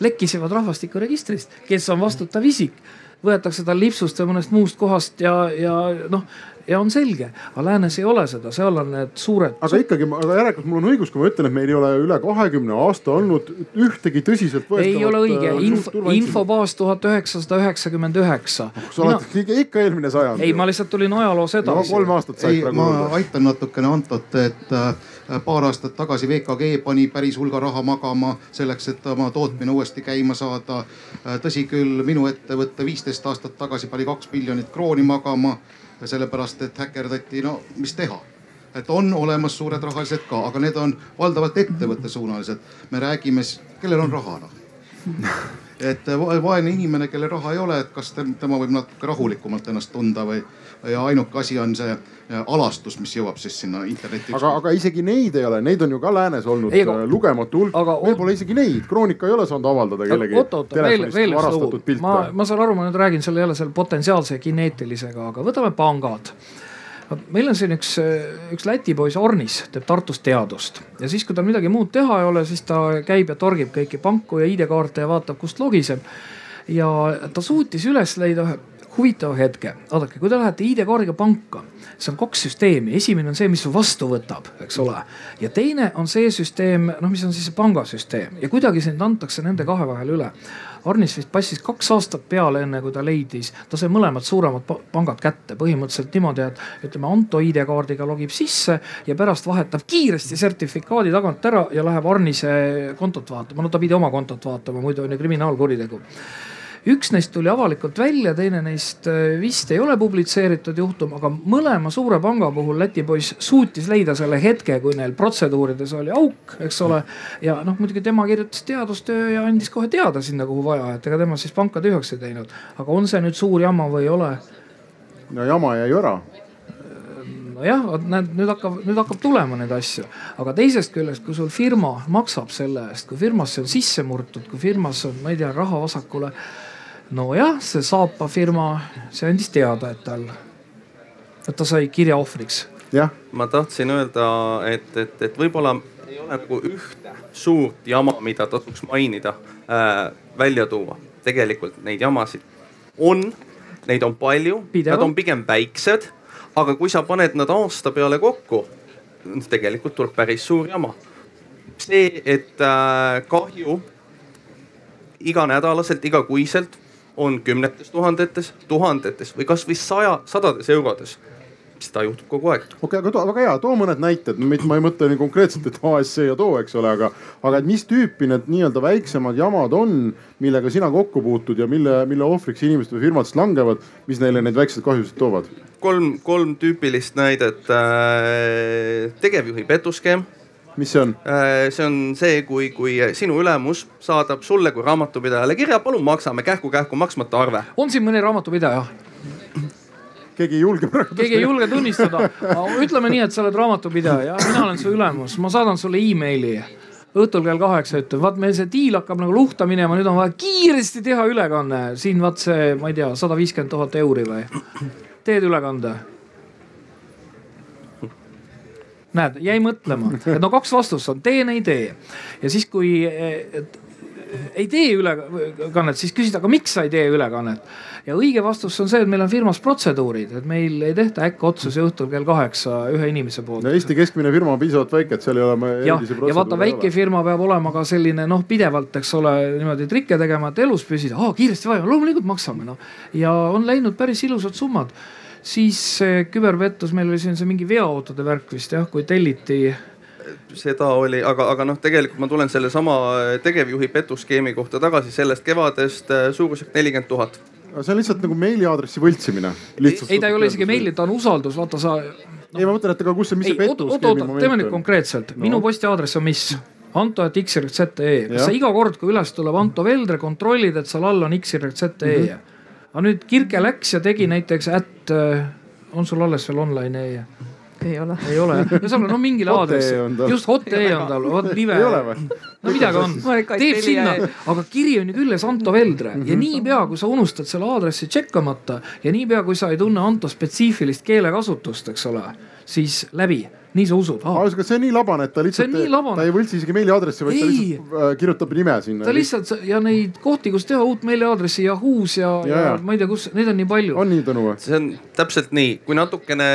lekkisevad rahvastikuregistrist, kes on vastutav isik võetakse tal lipsust või mõnest muust kohast ja, ja noh, ja on selge, aga läänes ei ole seda, seal on need suured. aga ikkagi, aga järelikult mul on õigus, kui ma ütlen, et meil ei ole üle kahekümne aasta olnud ühtegi tõsiseltvõetavat. ei ole õige, äh, info, infobaas tuhat üheksasada üheksakümmend üheksa. sa oled Mina... ikka eelmine sajand. ei, ma lihtsalt tulin ajaloos edasi no,. kolm aastat said praegu. ma aitan natukene Antot, et äh, paar aastat tagasi VKG pani päris hulga raha magama selleks, et oma tootmine uuesti käima saada. tõsi küll, minu ettevõte viisteist aastat tagasi pani kaks miljonit krooni magama, sellepärast et häkerdati, no mis teha et on olemas suured rahalised ka, aga need on valdavalt ettevõttesuunalised. me räägime, kellel on raha noh *laughs* et vaene inimene, kellel raha ei ole, et kas tema võib natuke rahulikumalt ennast tunda või ja ainuke asi on see äh, alastus, mis jõuab siis sinna internetti. aga, aga isegi neid ei ole, neid on ju ka läänes olnud ei, aga, äh, lugematu hulk. meil pole isegi neid, Kroonika ei ole saanud avaldada kellegi. oot, oot, veel, veel üks lugu. ma, ma saan aru, ma nüüd räägin selle jälle selle potentsiaalse kineetilisega, aga võtame pangad meil on siin üks, üks Läti poiss Ornis teeb Tartus teadust ja siis, kui tal midagi muud teha ei ole, siis ta käib ja torgib kõiki panku ja ID-kaarte ja vaatab, kust logiseb. ja ta suutis üles leida ühe huvitava hetke. vaadake, kui te lähete ID-kaardiga panka, siis on kaks süsteemi, esimene on see, mis su vastu võtab, eks ole. ja teine on see süsteem, noh, mis on siis see pangasüsteem ja kuidagi sind antakse nende kahe vahel üle. Arnis vist passis kaks aastat peale, enne kui ta leidis, ta sai mõlemad suuremad pangad kätte. Põhimõtteliselt niimoodi, et ütleme Anto ID-kaardiga logib sisse ja pärast vahetab kiiresti sertifikaadi tagant ära ja läheb Arnise kontot vaatama. no ta pidi oma kontot vaatama, muidu on ju kriminaalkuritegu üks neist tuli avalikult välja, teine neist äh, vist ei ole publitseeritud juhtum, aga mõlema suure panga puhul Läti poiss suutis leida selle hetke, kui neil protseduurides oli auk, eks ole. ja noh, muidugi tema kirjutas teadustöö ja andis kohe teada sinna, kuhu vaja, et ega tema siis panka tühjaks ei teinud. aga on see nüüd suur jama või ei ole? no jama jäi ära nojah, vot näed, nüüd hakkab, nüüd hakkab tulema neid asju. aga teisest küljest, kui sul firma maksab selle eest, kui firmasse on sisse murtud, kui firmas on, ma ei tea, raha vasakule nojah, see Saapa firma, see andis teada, et tal, et ta sai kirja ohvriks. ma tahtsin öelda, et, et, et võib-olla ei ole nagu ühte suurt jama, mida tasuks mainida äh,, välja tuua. tegelikult neid jamasid on, neid on palju, nad on pigem väiksed. aga kui sa paned nad aasta peale kokku, tegelikult tuleb päris suur jama. see, et äh, kahju iganädalaselt, igakuiselt on kümnetes tuhandetes, tuhandetes või kasvõi saja, sadades eurodes seda juhtub kogu aeg. okei okay,, aga väga hea, too mõned näited, ma ei mõtle nii konkreetselt, et ASC ja too, eks ole, aga, aga et mis tüüpi need nii-öelda väiksemad jamad on, millega sina kokku puutud ja mille, mille ohvriks inimesed või firmad siis langevad, mis neile neid väikseid kahjusid toovad? kolm, kolm tüüpilist näidet äh,. tegevjuhi petuskeem mis see on? Äh, see on see, kui, kui sinu ülemus saadab sulle kui raamatupidajale kirja, palun maksame kähku-kähku maksmata arve. on siin mõni raamatupidaja? keegi ei julge praegu. keegi ei julge tunnistada. ütleme nii, et sa oled raamatupidaja, mina olen su ülemus, ma saadan sulle emaili õhtul kell kaheksa ütlen, vaat meil see diil hakkab nagu luhta minema, nüüd on vaja kiiresti teha ülekanne. siin vaat see, ma ei tea, sada viiskümmend tuhat euri või? teed ülekande näed, jäi mõtlema, et no kaks vastust on, teen, ei tee. ja siis, kui et, ei tee ülekannet, siis küsida, aga miks sa ei tee ülekannet. ja õige vastus on see, et meil on firmas protseduurid, et meil ei tehta äkki-otsusi õhtul kell kaheksa ühe inimese poolt. no Eesti keskmine firma on piisavalt väike, et seal ei ole. ja, ja vaata väike firma peab olema ka selline noh, pidevalt, eks ole, niimoodi trikke tegema, et elus püsida, kiiresti vaja, loomulikult maksame noh. ja on läinud päris ilusad summad siis küberpettus, meil oli siin see mingi veoautode värk vist jah, kui telliti seda oli, aga, aga noh, tegelikult ma tulen sellesama tegevjuhi petuskeemi kohta tagasi sellest kevadest äh, suurusjärk nelikümmend tuhat. see on lihtsalt nagu meiliaadressi võltsimine. ei, ta ei ole isegi meili, ta on usaldus, vaata sa no.. ei, ma mõtlen, et aga kus see, mis ei, see petuskeemi moment on? teeme nüüd konkreetselt no., minu postiaadress on mis? Anto et xyz.ee, kas sa iga kord, kui üles tuleb Anto Veldre, kontrollid, et seal all on xyz.ee mm? -hmm aga nüüd Kirke läks ja tegi näiteks ätt, äh, on sul alles veel online e? ei ole. ei ole jah, ühesõnaga no mingile aadressil, just hot.ee on tal, vot *laughs* live. ei ole või? no midagi on, teeb sinna, aga kiri on ju küljes Anto Veldre. Ja niipea, kui sa unustad selle aadressi tšekkamata ja niipea, kui sa ei tunne Anto spetsiifilist keelekasutust, eks ole, siis läbi nii sa usud ah.? aga see on nii labane, et ta lihtsalt, ta ei võltsi isegi meiliaadressi, vaid ei. ta lihtsalt äh, kirjutab nime sinna. ta lihtsalt ja neid kohti, kus teha uut meiliaadressi Yahoo's ja, ja, ja, ja ma ei tea, kus, neid on nii palju. on nii, Tõnu või? see on täpselt nii, kui natukene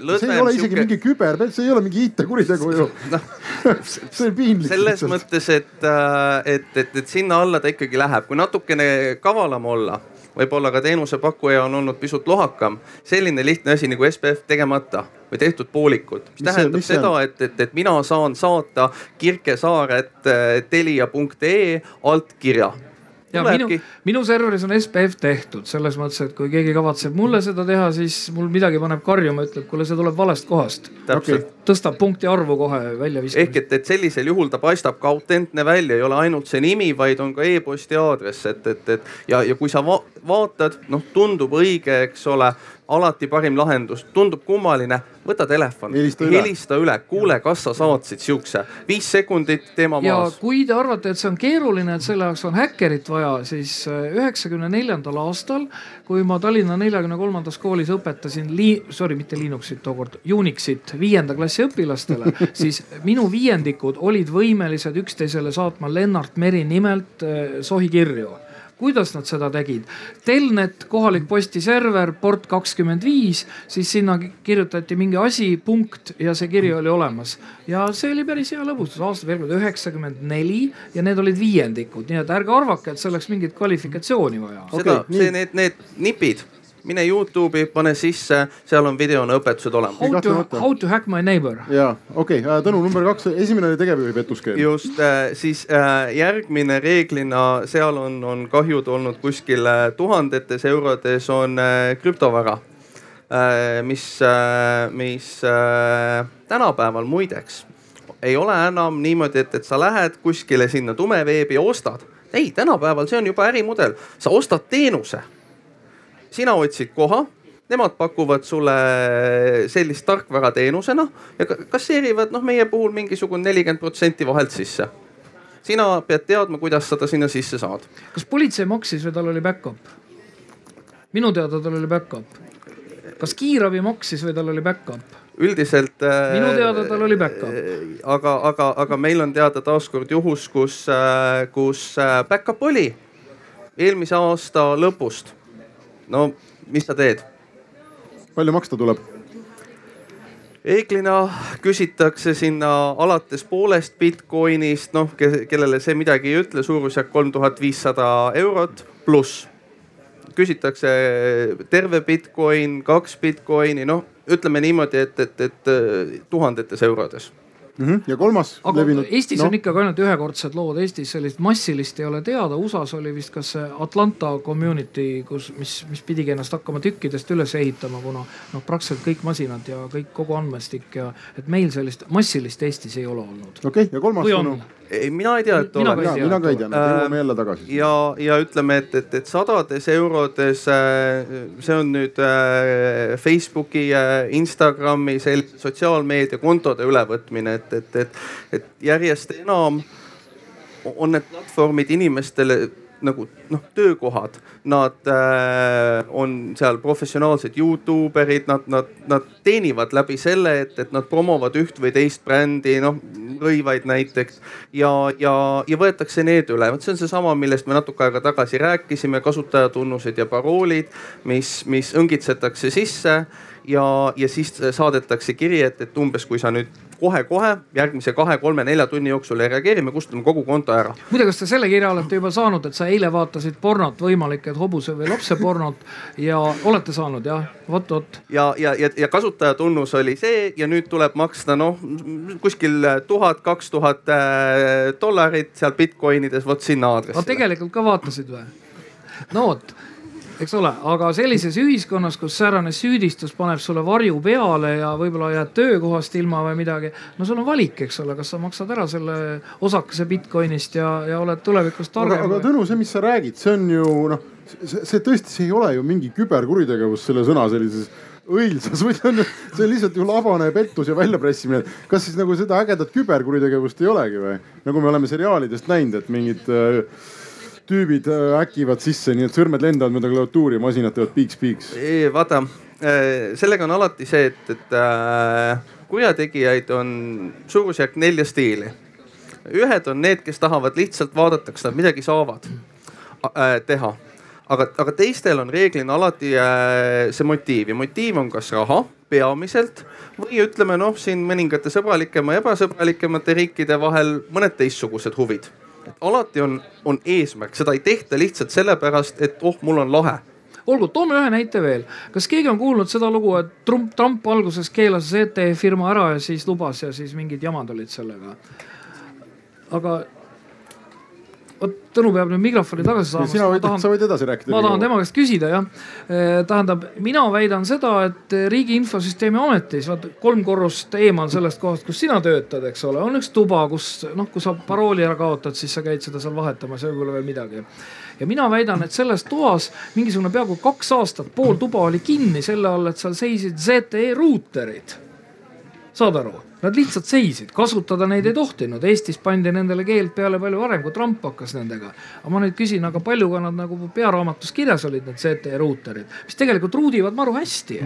lõdvem. see ei ole isegi siuke... mingi küber, see ei ole mingi IT-kuritegu ju *laughs* no, *laughs* see on piinlik. selles lihtsalt. mõttes, et, äh, et, et, et sinna alla ta ikkagi läheb, kui natukene kavalam olla võib-olla ka teenusepakkuja on olnud pisut lohakam. selline lihtne asi nagu SPF tegemata või tehtud poolikult. mis tähendab see seda, et, et, et mina saan saata Kirkesaaret äh, telia.ee alt kirja. Ja minu, minu serveris on SPF tehtud selles mõttes, et kui keegi kavatseb mulle seda teha, siis mul midagi paneb karjuma, ütleb, kuule, see tuleb valest kohast. okay. tõstab punkti arvu kohe välja ehk viskamise. et, et sellisel juhul ta paistab ka autentne välja, ei ole ainult see nimi, vaid on ka e-posti aadress, et, et, et ja, ja kui sa va vaatad, noh, tundub õige, eks ole, alati parim lahendus, tundub kummaline, võta telefon, Helista üle. helista üle, kuule, kas sa saatsid siukse, viis sekundit, teema ja maas. kui te arvate, et see on keeruline, et selle jaoks on häkkerit vaja, siis äh, üheksakümne neljandal aastal, kui ma Tallinna neljakümne kolmandas koolis õpetasin li-, sorry, mitte Linuxit tookord, Unixit viienda klassi õpilastele, *laughs* siis minu viiendikud olid võimelised üksteisele saatma Lennart Meri nimelt äh, sohikirju kuidas nad seda tegid? Telnet, kohalik postiserver, port kakskümmend viis, siis sinna kirjutati mingi asi, punkt ja see kiri oli olemas. ja see oli päris hea lõbustus, aasta veel kord üheksakümmend neli ja need olid viiendikud, nii et ärge arvake, et see oleks mingit kvalifikatsiooni vaja. seda Okei,, see, need, need nipid, mine Youtube'i, pane sisse, seal on videona õpetused olemas. How to, how to hack my neighbor. ja okei okay., Tõnu number kaks, esimene oli tegevjuhi pettuskeeld. just äh, siis äh, järgmine reeglina seal on, on kahjud olnud kuskil äh, tuhandetes eurodes on äh, krüptovara äh,, mis äh,, mis äh, tänapäeval muideks ei ole enam niimoodi, et, et sa lähed kuskile sinna tumeveebi ja ostad. ei, tänapäeval see on juba ärimudel, sa ostad teenuse sina otsid koha, nemad pakuvad sulle sellist tarkvara teenusena ja ka- kasseerivad noh, meie puhul mingisugune nelikümmend protsenti vahelt sisse. sina pead teadma, kuidas sa ta sinna sisse saad. kas politsei maksis või tal oli back-up? minu teada tal oli back-up. kas kiirabi maksis või tal oli back-up? üldiselt. Minu teada tal oli back-up. aga, aga, aga meil on teada taaskord juhus, kus, kus äh, back-up oli eelmise aasta lõpust. No mis sa teed? palju maksta tuleb? reeglina küsitakse sinna alates poolest Bitcoinist, noh kellele see midagi ei ütle, suurusjärk kolm tuhat viissada eurot pluss. küsitakse terve Bitcoin, kaks Bitcoini, noh ütleme niimoodi, et, et, et tuhandetes eurodes Mhm. ja kolmas aga levinud. Eestis no. on ikkagi ainult ühekordsed lood, Eestis sellist massilist ei ole teada, USA-s oli vist kas see Atlanta community, kus, mis, mis pidigi ennast hakkama tükkidest üles ehitama, kuna noh, praktiliselt kõik masinad ja kõik kogu andmestik ja et meil sellist massilist Eestis ei ole olnud. okei okay, ja kolmas sõnum?? Ei, mina ei tea, et Mina oleks. ka ei tea. mina ka ei tea, Äh, jõuame jälle tagasi. ja, ja ütleme, et, et, et sadades eurodes, see on nüüd äh, Facebooki, Instagrami, sellise sotsiaalmeedia kontode ülevõtmine, et, et, et, et järjest enam on need platvormid inimestele nagu noh, töökohad, nad äh, on seal professionaalsed Youtube erid, nad, nad, nad teenivad läbi selle, et, et nad promovad üht või teist brändi, noh rõivaid näiteks ja, ja, ja võetakse need üle. vot see on seesama, millest me natuke aega tagasi rääkisime, kasutajatunnused ja paroolid, mis, mis õngitsetakse sisse ja, ja siis saadetakse kiri, et, et umbes kui sa nüüd kohe-kohe järgmise kahe-kolme-nelja tunni jooksul ei reageeri, me kustutame kogu konto ära. muide, kas te selle kirja olete juba saanud, et sa eile vaatasid pornot, võimalik, et hobuse või lapse pornot ja olete saanud jah, vot, vot. ja, ja, ja, ja kasutajatunnus oli see ja nüüd tuleb maksta noh kuskil tuhat, kaks tuhat äh, dollarit seal Bitcoinides vot sinna aadressile. tegelikult ka vaatasid või? no vot eks ole, aga sellises ühiskonnas, kus säärane süüdistus paneb sulle varju peale ja võib-olla jääd töökohast ilma või midagi. no sul on valik, eks ole, kas sa maksad ära selle osakese Bitcoinist ja, ja oled tulevikus targem aga. Tõnu, see, mis sa räägid, see on ju noh, see, see tõesti, see ei ole ju mingi küberkuritegevus selle sõna sellises õilsas või see on, see on lihtsalt ju labane pettus ja väljapressimine. kas siis nagu seda ägedat küberkuritegevust ei olegi või? nagu me oleme seriaalidest näinud, et mingid äh, tüübid äh, äkivad sisse, nii et sõrmed lendavad mööda klaviatuuri ja masinad teevad piiks-piiks. vaata, sellega on alati see, et, et äh, kurjategijaid on suurusjärk nelja stiili. ühed on need, kes tahavad lihtsalt vaadata, kas nad midagi saavad äh, teha aga, aga teistel on reeglina alati äh, see motiiv ja motiiv on kas raha peamiselt või ütleme noh, siin mõningate sõbralikema ja ebasõbralikemate riikide vahel mõned teistsugused huvid. Et alati on, on eesmärk, seda ei tehta lihtsalt sellepärast, et oh, mul on lahe olgu, toome ühe näite veel. kas keegi on kuulnud seda lugu, et Trump, Trump alguses keelas ZTE firma ära ja siis lubas ja siis mingid jamad olid sellega? aga vot Tõnu peab nüüd mikrofoni tagasi saama. sina võid, sa võid edasi rääkida. ma tahan tema käest küsida jah. tähendab, mina väidan seda, et Riigi Infosüsteemi Ametis, vaata kolm korrust eemal sellest kohast, kus sina töötad, eks ole, on üks tuba, kus noh, kui sa parooli ära kaotad, siis sa käid seda seal vahetamas ja võib-olla veel midagi ja mina väidan, et selles toas mingisugune peaaegu kaks aastat, pool tuba oli kinni selle all, et seal seisid ZTE ruuterid. saad aru? Nad lihtsalt seisid, kasutada neid ei tohtinud, Eestis pandi nendele keeld peale palju varem, kui Trump hakkas nendega. aga ma nüüd küsin, aga palju ka nad nagu pearaamatus kirjas olid, need CT ruuterid, mis tegelikult ruudivad maru hästi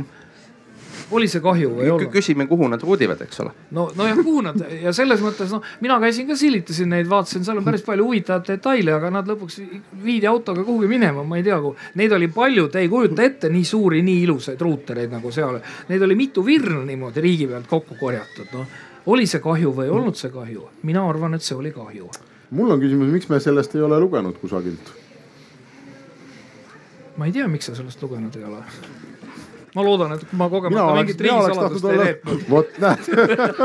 oli see kahju või ei olnud? küsime, kuhu nad ruudivad, eks ole. no, nojah, kuhu nad ja selles mõttes noh, mina käisin ka silitasin neid, vaatasin, seal on päris palju huvitavaid detaile, aga nad lõpuks viidi autoga kuhugi minema, ma ei tea, kuhu. Neid oli palju, te ei kujuta ette nii suuri, nii ilusaid ruutereid nagu seal. Neid oli mitu virna niimoodi riigi pealt kokku korjatud, noh. oli see kahju või ei olnud see kahju? mina arvan, et see oli kahju. mul on küsimus, miks me sellest ei ole lugenud kusagilt? ma ei tea, miks sa sellest lugenud ei ole ma loodan, et ma kogemata mingit riigisaladust ei reetnud. *laughs* vot näed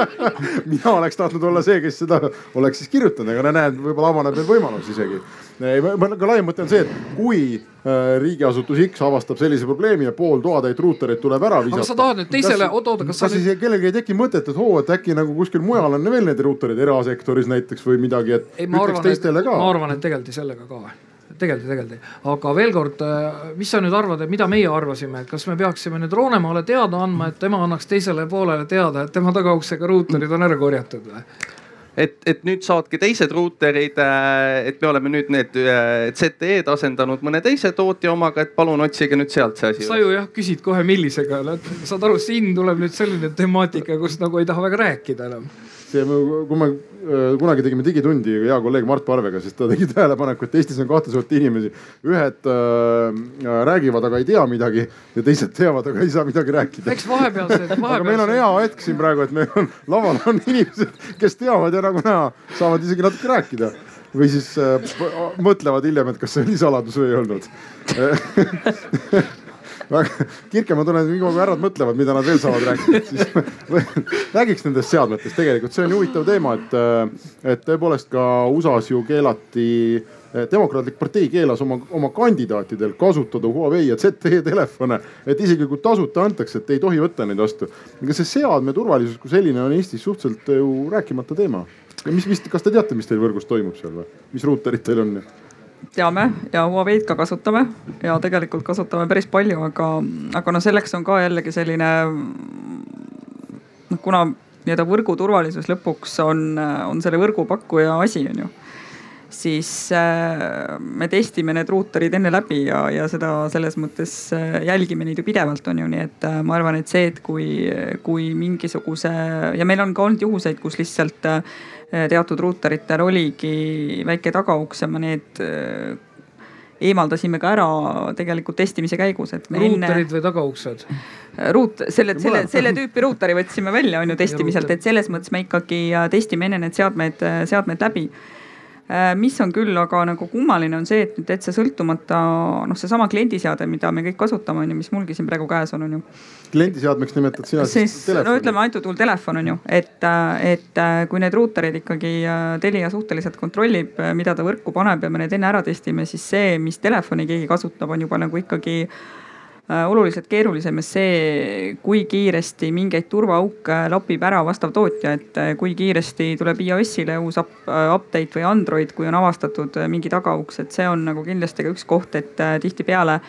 *laughs* mina oleks tahtnud olla see, kes seda oleks siis kirjutanud, aga näed, võib-olla avaneb veel võimalus isegi. aga laiem mõte on see, et kui äh, riigiasutus X avastab sellise probleemi ja pool toatäit ruutereid tuleb ära visata. aga sa tahad nüüd teisele, oota, oota, kas sa. kas nüüd... siis kellelgi ei teki mõtet, et oo, et äkki nagu kuskil mujal on veel neid ruutereid, erasektoris näiteks või midagi, et ei, ütleks teistele ka. ma arvan, et tegeleti sellega ka tegeldi, tegeldi. aga veel kord, äh, mis sa nüüd arvad, et mida meie arvasime, et kas me peaksime nüüd Roonemaale teada andma, et tema annaks teisele poolele teada, et tema tagauksega ruuterid on ära korjatud või? et, et nüüd saatke teised ruuterid, äh, et me oleme nüüd need äh, ZTE-d asendanud mõne teise tootja omaga, et palun otsige nüüd sealt see asi. sa ju jah küsid kohe, millisega, saad aru, siin tuleb nüüd selline temaatika, kus nagu ei taha väga rääkida enam see, kui me äh, kunagi tegime digitundi hea kolleeg Mart Parvega, siis ta tegi tähelepaneku, et Eestis on kahte sorti inimesi. ühed äh, räägivad, aga ei tea midagi ja teised teavad, aga ei saa midagi rääkida. eks vahepealsed, vahepealsed. *laughs* aga meil on hea hetk siin praegu, et meil on laval on inimesed, kes teavad ja nagu näha, saavad isegi natuke rääkida või siis äh, mõtlevad hiljem, et kas see oli saladus või ei olnud *laughs* Kirke, ma tunnen, nii kaua härrad mõtlevad, mida nad veel saavad rääkida, siis *laughs* räägiks nendest seadmetest tegelikult, see on huvitav teema, et, et tõepoolest ka USA-s ju keelati demokraatlik partei keelas oma, oma kandidaatidel kasutada Huawei ja ZTE telefone, et isegi kui tasuta antakse, et ei tohi võtta neid vastu. ega see seadme turvalisus kui selline on Eestis suhteliselt ju rääkimata teema. mis, mis, kas te teate, mis teil võrgus toimub seal või, mis ruuterid teil on? Teame ja Huawei'd ka kasutame ja tegelikult kasutame päris palju, aga, aga noh, selleks on ka jällegi selline noh, kuna nii-öelda võrgu turvalisus lõpuks on, on selle võrgupakkuja asi, on ju siis äh, me testime need ruuterid enne läbi ja, ja seda selles mõttes äh, jälgime neid ju pidevalt, on ju, nii et äh, ma arvan, et see, et kui, kui mingisuguse ja meil on ka olnud juhuseid, kus lihtsalt teatud ruuteritel oligi väike tagauks ja me need eemaldasime ka ära tegelikult testimise käigus, et. ruuterid enne... või tagauksed? ruut, selle, selle, selle tüüpi ruuteri võtsime välja, on ju testimiselt, et selles mõttes me ikkagi testime enne need seadmed, seadmed läbi mis on küll aga nagu kummaline, on see, et nüüd täitsa sõltumata noh, seesama kliendiseade, mida me kõik kasutame, on ju, mis mulgi siin praegu käes on, on ju. kliendiseadmeks nimetad sina siis telefoni? no ütleme antud juhul telefon on ju, et, äh, et äh, kui need ruuterid ikkagi Telia suhteliselt kontrollib, mida ta võrku paneb ja me need enne ära testime, siis see, mis telefoni keegi kasutab, on juba nagu ikkagi Äh, oluliselt keerulisem ja see, kui kiiresti mingeid turvaauke lapib ära vastav tootja, et äh, kui kiiresti tuleb iOS-ile uus äh, update või Android, kui on avastatud mingi tagauks, et see on nagu kindlasti ka üks koht, et tihtipeale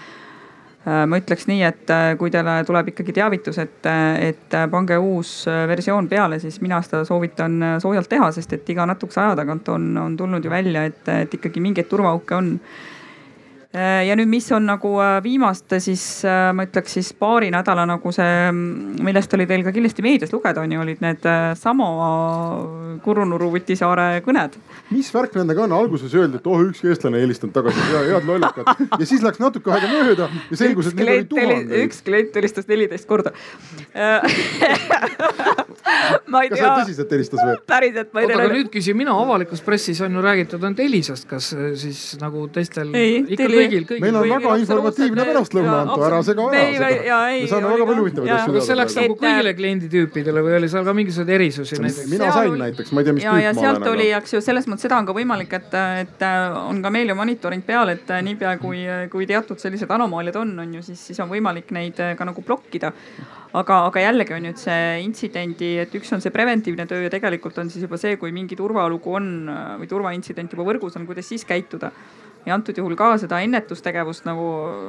ma ütleks nii, et kui teile tuleb ikkagi teavitus, et, et pange uus versioon peale, siis mina seda soovitan soojalt teha, sest et iga natukese aja tagant on, on tulnud ju välja, et, et ikkagi mingeid turvaauke on. Äh, ja nüüd, mis on nagu äh, viimaste siis äh, ma ütleks siis paari nädala nagu see, mm, millest oli teil ka kindlasti meedias lugeda, on ju, olid need sama Kurunurru Vutisaare kõned. mis värk nendega on, alguses öeldi, et oh ükski eestlane ei helistanud tagasi, head lollikad ja siis läks natuke aega mööda ja selgus, et neid oli tuhandeid. üks klient helistas neliteist korda *laughs* ma ei tea. kas ta tõsiselt helistas või? päriselt, ma ei tea. oota, aga nüüd küsin mina, avalikus pressis on ju räägitud ainult Elisast, kas siis nagu teistel ei, ikka kõigil, kõigil. meil on väga informatiivne pärastlõuna, Anto, ära sega ära seda. me saame väga palju huvitavaid asju teada. kas see läks nagu kõigile klienditüüpidele või oli seal ka mingisuguseid erisusi näiteks? mina sain näiteks, ma ei tea, mis tüüp ma olen. ja sealt oli, eks ju, selles mõttes seda on ka võimalik, et, et on ka meil ju monitoring peal, et niipea kui, kui teatud sellised anomaaliad on, on ju, siis, siis on võimalik neid ka nagu blokkida aga, aga jällegi on nüüd see intsidendi, et üks on see preventiivne töö ja tegelikult on siis juba see, kui mingi turvalugu on või turvaintsident juba võrgus on, kuidas siis käituda ja antud juhul ka seda ennetustegevust nagu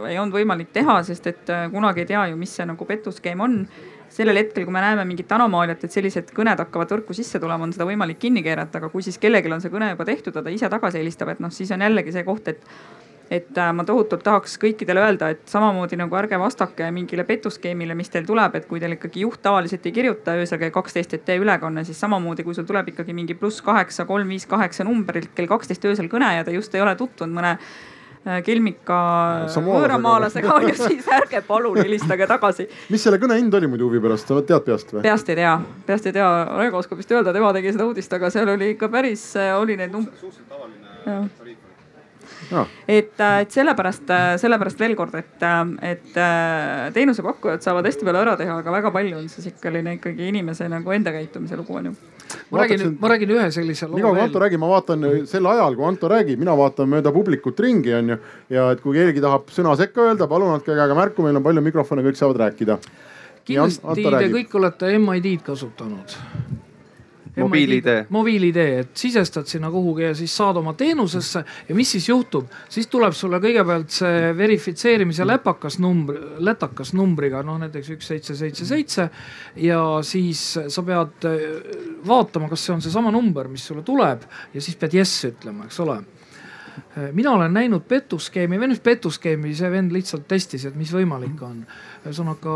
ei olnud võimalik teha, sest et äh, kunagi ei tea ju, mis see nagu petuskeem on. sellel hetkel, kui me näeme mingit anomaaliat, et sellised kõned hakkavad võrku sisse tulema, on seda võimalik kinni keerata, aga kui siis kellelgi on see kõne juba tehtud ja ta ise tagasi helistab, et noh, siis on jällegi see koht, et et äh, ma tohutult tahaks kõikidele öelda, et samamoodi nagu ärge vastake mingile petuskeemile, mis teil tuleb, et kui teil ikkagi juht tavaliselt ei kirjuta öösel kell kaksteist, et tee ülekanne, siis samamoodi, kui sul tuleb ikkagi mingi pluss kaheksa, kolm, viis, kaheksa numbrilt kell kaksteist öösel kõne ja ta just ei ole tutvunud mõne äh, kelmika võõramaalasega *laughs* on ju, siis ärge palun helistage tagasi. mis selle kõne hind oli muidu huvi pärast, sa tead peast või? peast ei tea, peast ei tea, Raigo oskab vist öelda, tema tegi seda uudist, aga seal oli ikka päris, äh, oli neid numbreid. Tariif et, äh, et sellepärast, äh, sellepärast veel kord, et, äh, et teenusepakkujad saavad hästi palju ära teha, aga väga palju on siis ikka ikkagi inimese nagu enda käitumise lugu on ju. ma räägin, ma räägin ühe sellise loo veel. nii kaua kui Anto räägib, ma vaatan sel ajal, kui Anto räägib, mina vaatan mööda publikut ringi onju. ja et kui keegi tahab sõna sekka öelda, palun andke käega märku, meil on palju mikrofone, kõik saavad rääkida. kindlasti te kõik olete MID-d kasutanud mobiil-ID. mobiil-ID, et sisestad sinna kuhugi ja siis saad oma teenusesse ja mis siis juhtub, siis tuleb sulle kõigepealt see verifitseerimise läpakas number, lätakas numbriga, noh näiteks üks, seitse, seitse, seitse. ja siis sa pead äh, vaatama, kas see on seesama number, mis sulle tuleb ja siis pead yes ütlema, eks ole mina olen näinud petuskeemi või nüüd petuskeemi, see vend lihtsalt testis, et mis võimalik on. ühesõnaga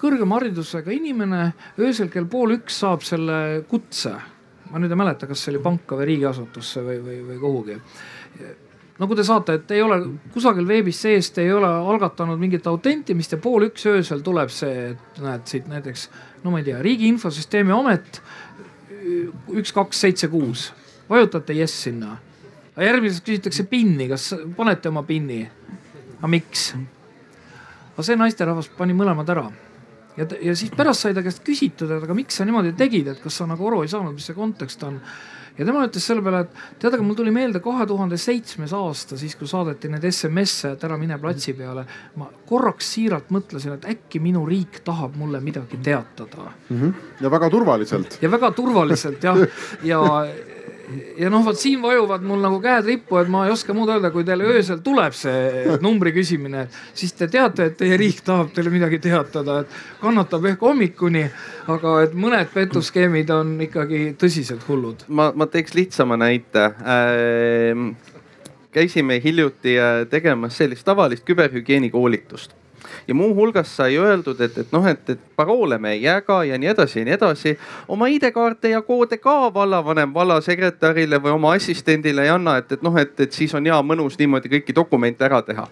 kõrgema haridusega inimene öösel kell pool üks saab selle kutse. ma nüüd ei mäleta, kas see oli panka või riigiasutusse või, või, või kuhugi nagu te saate, et ei ole kusagil veebis sees, te ei ole algatanud mingit autentimist ja pool üks öösel tuleb see, et näed siit näiteks, no ma ei tea, Riigi Infosüsteemi Amet üks, kaks, seitse, kuus, vajutate jess sinna aga järgmises küsitakse pinni, kas panete oma pinni? aga miks? aga see naisterahvas pani mõlemad ära ja, ja siis pärast sai ta käest küsitud, et aga miks sa niimoodi tegid, et kas sa nagu aru ei saanud, mis see kontekst on. ja tema ütles selle peale, et tead, aga mul tuli meelde kahe tuhande seitsmes aasta, siis kui saadeti need SMS-e, et ära mine platsi peale. ma korraks siiralt mõtlesin, et äkki minu riik tahab mulle midagi teatada mm. -hmm. ja väga turvaliselt. ja väga turvaliselt jah, ja ja noh, vot siin vajuvad mul nagu käed rippu, et ma ei oska muud öelda, kui teile öösel tuleb see numbri küsimine, siis te teate, et teie riik tahab teile midagi teatada, et kannatab ehk hommikuni. aga et mõned petuskeemid on ikkagi tõsiselt hullud. ma, ma teeks lihtsama näite äh, käisime hiljuti äh, tegemas sellist tavalist küberhügieeni koolitust ja muuhulgas sai öeldud, et, et noh, et, et paroole me ei jaga ja nii edasi ja nii edasi. oma ID-kaarte ja koode ka vallavanem vallasekretärile või oma assistendile ei anna, et, et noh, et, et siis on hea mõnus niimoodi kõiki dokumente ära teha.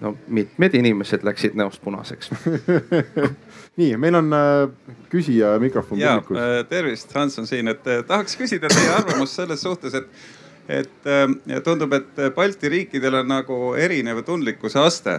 no mitmed inimesed läksid näost punaseks *laughs* nii, meil on äh, küsija mikrofon publikus. Äh, tervist, Hans on siin, et äh, tahaks küsida teie arvamust selles suhtes, et et äh, tundub, et Balti riikidel on nagu erinev tundlikkuse aste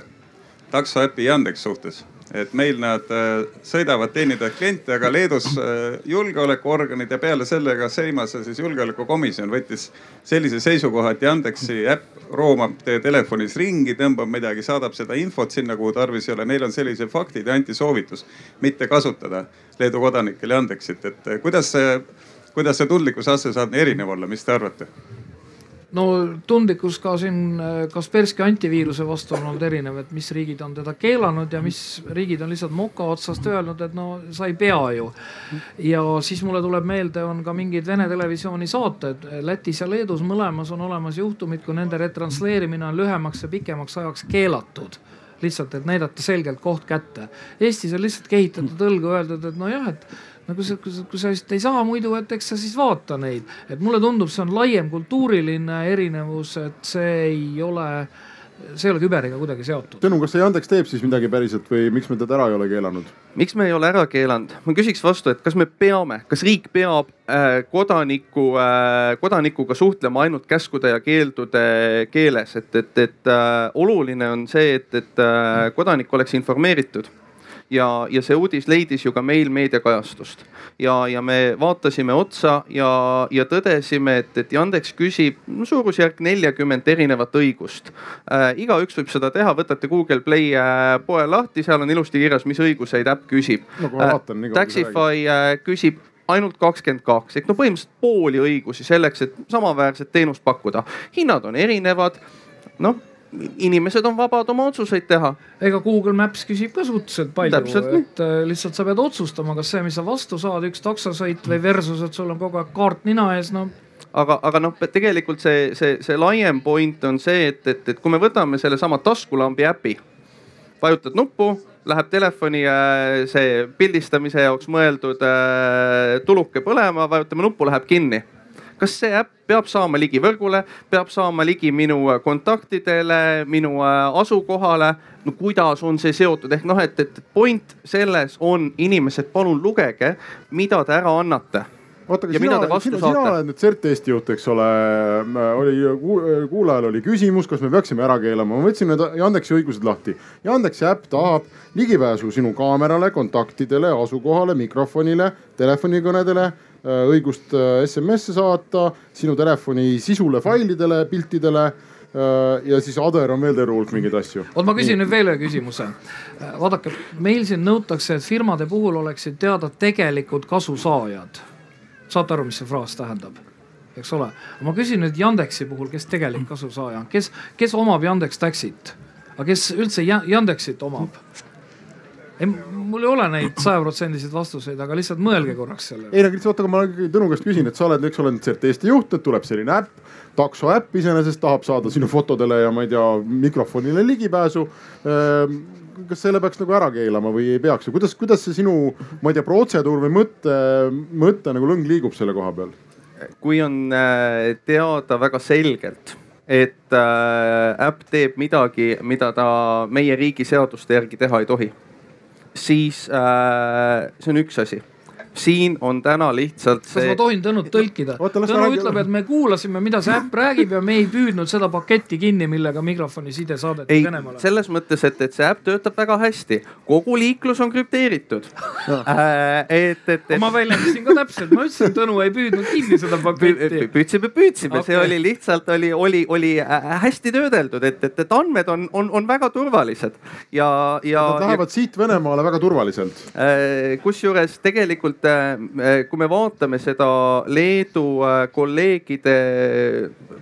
taksoäpi Yandex suhtes. et meil nad äh, sõidavad teenida kliente, aga Leedus äh, julgeolekuorganid ja peale selle ka Seimas siis julgeolekukomisjon võttis sellise seisukoha, et Yandexi äpp roomab teie telefonis ringi, tõmbab midagi, saadab seda infot sinna, kuhu tarvis ei ole. Neil on sellised faktid ja anti soovitus mitte kasutada Leedu kodanikel Yandexit, et äh, kuidas see, kuidas see tundlikkuse aste saab erinev olla, mis te arvate? No tundlikkus ka siin Kaspersky antiviiruse vastu on olnud erinev, et mis riigid on teda keelanud ja mis riigid on lihtsalt moka otsast öelnud, et no sa ei pea ju. ja siis mulle tuleb meelde, on ka mingid Vene televisiooni saated Lätis ja Leedus mõlemas on olemas juhtumid, kui nende retransleerimine on lühemaks ja pikemaks ajaks keelatud lihtsalt, et näidata selgelt koht kätte. Eestis on lihtsalt kehitatud õlgu, öeldud, et nojah, et no kui sa, kui sa, kui sa vist ei saa muidu, et eks sa siis vaata neid, et mulle tundub, see on laiem kultuuriline erinevus, et see ei ole see ei ole küberiga kuidagi seotud. Tõnu, kas see Yandex teeb siis midagi päriselt või miks me teda ära ei ole keelanud? miks me ei ole ära keelanud? ma küsiks vastu, et kas me peame, kas riik peab äh, kodaniku äh,, kodanikuga suhtlema ainult käskude ja keeldude keeles, et, et, et äh, oluline on see, et, et äh, kodanik oleks informeeritud ja, ja see uudis leidis ju ka meil meediakajastust ja, ja me vaatasime otsa ja, ja tõdesime, et, et Yandex küsib suurusjärk neljakümmet erinevat õigust äh,. igaüks võib seda teha, võtate Google Play äh, poe lahti, seal on ilusti kirjas, mis õiguseid äpp küsib no,. Äh, Taxify äh, küsib ainult kakskümmend kaks ehk no põhimõtteliselt pooli õigusi selleks, et samaväärset teenust pakkuda. hinnad on erinevad, noh inimesed on vabad oma otsuseid teha. ega Google Maps küsib ka suhteliselt palju, et äh, lihtsalt sa pead otsustama, kas see, mis sa vastu saad, üks taksosõit või versus, et sul on kogu aeg kaart nina ees, no. Aga, aga noh, tegelikult see, see, see laiem point on see, et, et, et kui me võtame sellesama taskulambi äpi, vajutad nuppu, läheb telefoni äh, see pildistamise jaoks mõeldud äh, tuluke põlema, vajutame nuppu, läheb kinni kas see äpp peab saama ligi võrgule, peab saama ligi minu äh, kontaktidele, minu äh, asukohale. no kuidas on see seotud, ehk noh, et, et point selles on, inimesed, palun lugege, mida te ära annate oota, aga sina, sina, sina oled nüüd CERT Eesti juht, eks ole. oli, kuulajal oli küsimus, kas me peaksime ära keelama, ma võtsin need Yandeksi õigused lahti. Yandeksi äpp tahab ligipääsu sinu kaamerale, kontaktidele, asukohale, mikrofonile, telefonikõnedele Äh, õigust äh, SMS-e saata, sinu telefoni sisule, failidele, piltidele äh, ja siis Ader on veel terve hulk mingeid asju. oot, ma küsin Nii. nüüd veel ühe küsimuse. vaadake, meil siin nõutakse, et firmade puhul oleksid teada tegelikud kasusaajad. saate aru, mis see fraas tähendab? eks ole, ma küsin nüüd Yandexi puhul, kes tegelik kasusaaja on, kes, kes omab Yandex Taxit, aga kes üldse Yandexit omab? Ei, mul ei ole neid sajaprotsendiliseid vastuseid, aga lihtsalt mõelge korraks sellele. ei no lihtsalt oota, aga ma Tõnu käest küsin, et sa oled, eks ole, nüüd Eesti juht, et tuleb selline äpp, takso äpp iseenesest tahab saada sinu fotodele ja ma ei tea, mikrofonile ligipääsu ehm, kas selle peaks nagu ära keelama või ei peaks kuidas, kuidas see sinu, ma ei tea, protseduur või mõte, mõte nagu lõng liigub selle koha peal? kui on äh, teada väga selgelt, et äh, äpp teeb midagi, mida ta meie riigi seaduste järgi teha ei tohi siis äh, see on üks asi siin on täna lihtsalt see. kas ma tohin Tõnut tõlkida? Tõnu ütleb, et me kuulasime, mida see äpp räägib ja me ei püüdnud seda paketti kinni, millega mikrofoni side saadeti Venemaale. selles mõttes, et, et see äpp töötab väga hästi, kogu liiklus on krüpteeritud *laughs* äh, et, et, et. ma väljendasin ka täpselt, ma ütlesin, Tõnu ei püüdnud kinni seda paketti. püüdsime, püüdsime okay., see oli lihtsalt oli, oli, oli äh, hästi töödeldud, et, et, et andmed on, on, on väga turvalised ja, ja. Nad lähevad ja, siit Venemaale väga turvaliselt. Äh, kusjuures tegelikult et äh, kui me vaatame seda Leedu äh, kolleegide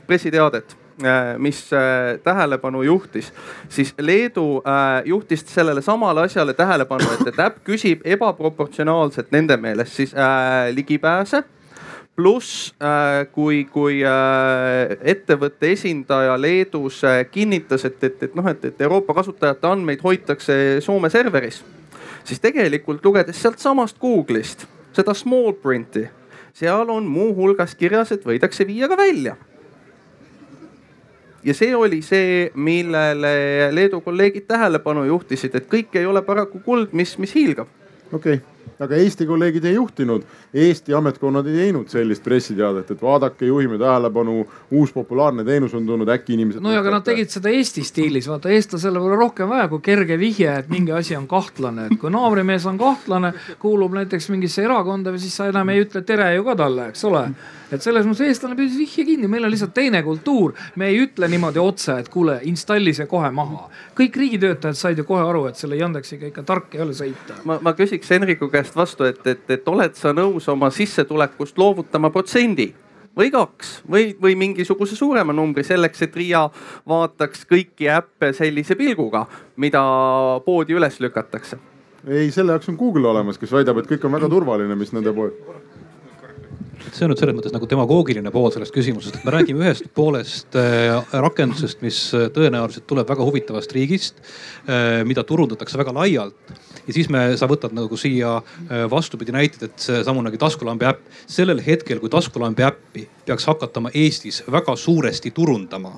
pressiteadet äh, mis tähelepanu juhtis, siis Leedu juhtis sellele samale asjale tähelepanu, et, et äpp küsib ebaproportsionaalselt nende meelest siis äh, ligipääse. Pluss äh, kui, kui äh, ettevõtte esindaja Leedus äh, kinnitas, et, et, et noh, et, et Euroopa kasutajate andmeid hoitakse Soome serveris, siis tegelikult lugedes sealtsamast Google'ist seda small print'i, seal on muuhulgas kirjas, et võidakse viia ka välja. ja see oli see, millele Leedu kolleegid tähelepanu juhtisid, et kõik ei ole paraku kuld, mis, mis hiilgab. okei okay aga Eesti kolleegid ei juhtinud, Eesti ametkonnad ei teinud sellist pressiteadet, et vaadake, juhime tähelepanu, uus populaarne teenus on tulnud, äkki inimesed. no ja aga nad tegid seda Eesti stiilis, vaata eestlasele pole rohkem vaja kui kerge vihje, et mingi asi on kahtlane, et kui naabrimees on kahtlane, kuulub näiteks mingisse erakonda või siis sa enam ei ütle tere ju ka talle, eks ole et selles mõttes eestlane püüdis vihje kinni, meil on lihtsalt teine kultuur. me ei ütle niimoodi otse, et kuule, installi see kohe maha. kõik riigitöötajad said ju kohe aru, et selle Yandexiga ikka tark ei ole sõita. ma, ma küsiks Henriku käest vastu, et, et, et oled sa nõus oma sissetulekust loovutama protsendi? või kaks või, või mingisuguse suurema numbri selleks, et Riia vaataks kõiki äppe sellise pilguga, mida poodi üles lükatakse. ei, selle jaoks on Google olemas, kes väidab, et kõik on väga turvaline, mis nende pood see on nüüd selles mõttes nagu demagoogiline pool sellest küsimusest, et me räägime ühest poolest äh, rakendusest, mis äh, tõenäoliselt tuleb väga huvitavast riigist, äh, mida turundatakse väga laialt ja siis me, sa võtad nagu siia vastupidi näited, et seesamunegi taskulambi äpp. sellel hetkel, kui taskulambi äppi peaks hakatama Eestis väga suuresti turundama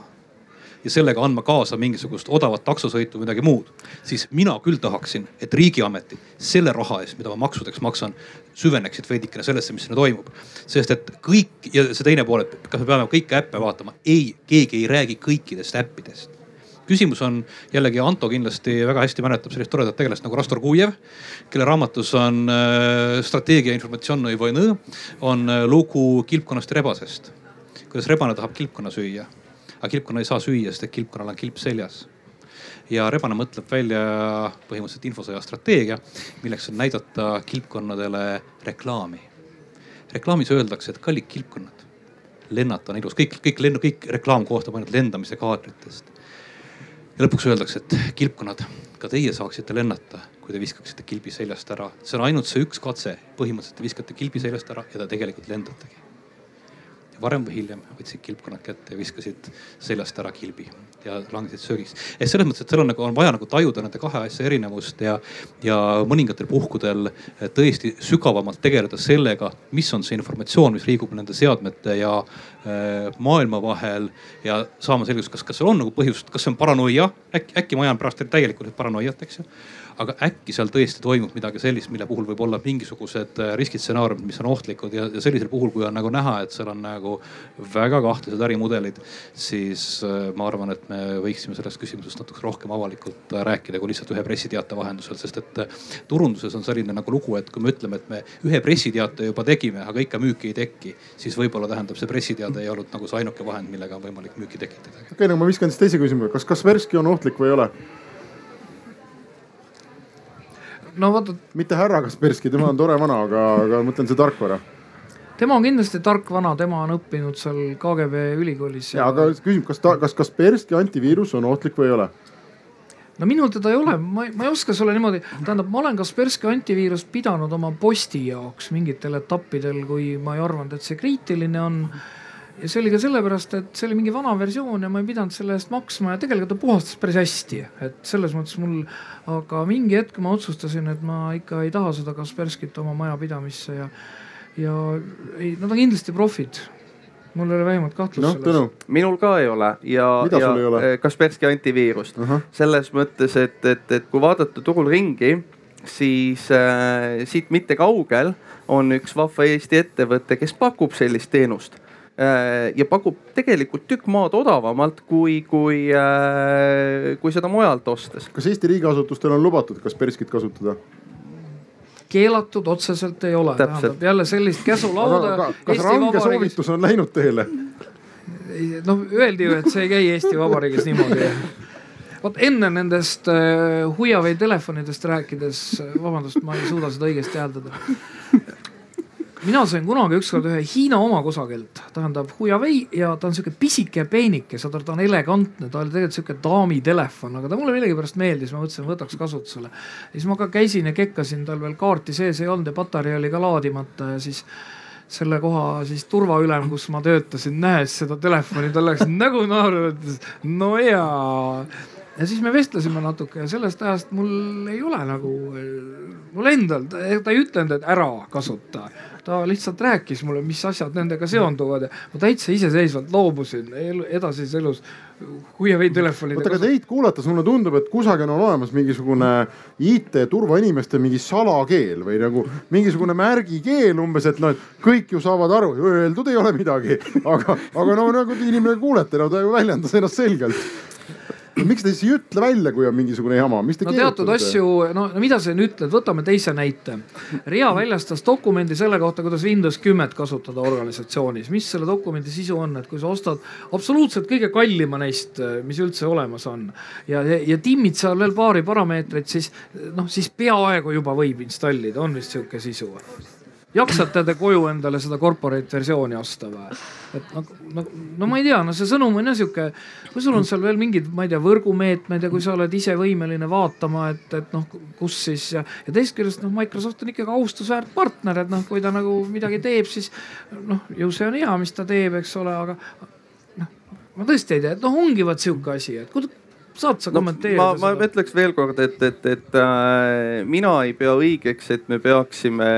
ja sellega andma kaasa mingisugust odavat taksosõitu või midagi muud, siis mina küll tahaksin, et riigiametid selle raha eest, mida ma maksudeks maksan, süveneksid veidikene sellesse, mis sinna toimub. sest et kõik ja see teine pool, et kas me peame kõiki äppe vaatama, ei, keegi ei räägi kõikidest äppidest küsimus on jällegi, Anto kindlasti väga hästi mäletab sellist toredat tegelast nagu Rastor Kujev, kelle raamatus on äh, strateegia informatsiooni võinu, on äh, lugu kilpkonnast ja rebasest. kuidas rebane tahab kilpkonna süüa, aga kilpkonna ei saa süüa, sest et kilpkonnal on kilp seljas. Ja rebane mõtleb välja põhimõtteliselt infosõja strateegia, milleks on näidata kilpkonnadele reklaami. reklaamis öeldakse, et kallid kilpkonnad, lennata on ilus, kõik, kõik lennu, kõik reklaam koostab ainult lendamise kaadritest. Ja lõpuks öeldakse, et kilpkonnad, ka teie saaksite lennata, kui te viskaksite kilbi seljast ära. see on ainult see üks katse, põhimõtteliselt te viskate kilbi seljast ära ja te tegelikult lendategi varem või hiljem võtsid kilpkonnad kätte ja viskasid seljast ära kilbi ja langesid söögiks. et selles mõttes, et seal on nagu on vaja nagu tajuda nende kahe asja erinevust ja, ja mõningatel puhkudel tõesti sügavamalt tegeleda sellega, mis on see informatsioon, mis liigub nende seadmete ja maailma vahel ja saama selgust, kas, kas seal on nagu põhjust, kas see on paranoia, äkki, äkki ma ajan pärast täielikult paranoiat, eks ju? Aga äkki seal tõesti toimub midagi sellist, mille puhul võib olla mingisugused äh, riskistsenaariumid, mis on ohtlikud ja, ja sellisel puhul, kui on nagu näha, et seal on nagu väga kahtlased ärimudelid, siis äh, ma arvan, et me võiksime sellest küsimusest natuke rohkem avalikult äh, rääkida kui lihtsalt ühe pressiteate vahendusel, sest et turunduses on selline nagu lugu, et kui me ütleme, et me ühe pressiteate juba tegime, aga ikka müüki ei teki, siis võib-olla tähendab see pressiteade ei olnud nagu see ainuke vahend, millega on võimalik müüki tekitada. okei okay,, no ma viskan siis teise küsimuse, kas Kaspersky on ohtlik või ei ole? no vaata. mitte härra Kasperski, tema on tore vana, aga, aga ma mõtlen see tarkvara tema on kindlasti tark vana, tema on õppinud seal KGB ülikoolis. ja aga küsimus, kas ta, kas Kasperski antiviirus on ohtlik või ei ole? no minul teda ei ole, ma, ma ei oska sulle niimoodi, tähendab, ma olen Kasperski antiviirust pidanud oma posti jaoks mingitel etappidel, kui ma ei arvanud, et see kriitiline on ja see oli ka sellepärast, et see oli mingi vana versioon ja ma ei pidanud selle eest maksma ja tegelikult ta puhastas päris hästi, et selles mõttes mul. aga mingi hetk ma otsustasin, et ma ikka ei taha seda Kasperskit oma majapidamisse ja, ja ei, nad on kindlasti profid mul ei ole vähimat kahtlust no, selles. minul ka ei ole ja, ja eh, Kasperski antiviirust uh. -huh. selles mõttes, et, et, et kui vaadata turul ringi, siis äh, siit mitte kaugel on üks vahva Eesti ettevõte, kes pakub sellist teenust ja pakub tegelikult tükk maad odavamalt kui, kui, äh, kui seda mujalt ostes. kas Eesti riigiasutustel on lubatud Kasperskit kasutada? keelatud otseselt ei ole, tähendab jälle sellist käsulauda. kas Eesti range Vabariigis... soovitus on läinud teele? noh, öeldi ju, et see ei käi Eesti Vabariigis niimoodi vot enne nendest äh, Huawei telefonidest rääkides, vabandust, ma ei suuda seda õigesti hääldada mina sain kunagi ükskord ühe Hiina oma kusagilt, tähendab Huawei ja ta on sihuke pisike ja peenike, saad aru, ta on elegantne, ta oli tegelikult sihuke daamitelefon, aga ta mulle millegipärast meeldis, ma mõtlesin, võtaks kasutusele. siis ma ka käisin ja kekkasin, tal veel kaarti sees ei olnud ja patarei oli ka laadimata ja siis selle koha siis turvaülem, kus ma töötasin, nähes seda telefoni, tal läks *laughs* nägu naeru, ütles no jaa. Ja siis me vestlesime natuke ja sellest ajast mul ei ole nagu, mul endal, ta ei ütelnud, et ära kasuta ta lihtsalt rääkis mulle, mis asjad nendega seonduvad. Ja ma täitsa iseseisvalt loobusin edasises elus Huawei telefonide. oota, aga teid kuulates mulle tundub, et kusagil on olemas mingisugune IT turvainimeste mingi salakeel või nagu mingisugune märgikeel umbes, et noh, et kõik ju saavad aru, öeldud ei ole midagi, aga, aga no nagu te inimene kuulete, no ta ju väljendas ennast selgelt miks te siis ei ütle välja, kui on mingisugune jama, mis te no teatud asju, no mida sa nüüd ütled, võtame teise näite. Ria väljastas dokumendi selle kohta, kuidas Windows kümmet kasutada organisatsioonis, mis selle dokumendi sisu on, et kui sa ostad absoluutselt kõige kallima neist, mis üldse olemas on ja, ja, ja timmid seal veel paari parameetrit, siis noh, siis peaaegu juba võib installida, on vist sihuke sisu. Jaksate te koju endale seda corporate versiooni osta või? et no, no, no ma ei tea, no see sõnum on jah sihuke, kui sul on seal veel mingid, ma ei tea, võrgumeetmed ja kui sa oled ise võimeline vaatama, et, et noh, kus siis ja, ja teisest küljest noh, Microsoft on ikkagi austusväärt partner, et noh, kui ta nagu midagi teeb, siis noh, ju see on hea, mis ta teeb, eks ole, aga noh, ma tõesti ei tea, et noh, ongi vot sihuke asi, et saad sa kommenteerida no, ma, seda? ma ütleks veel kord, et, et, et äh, mina ei pea õigeks, et me peaksime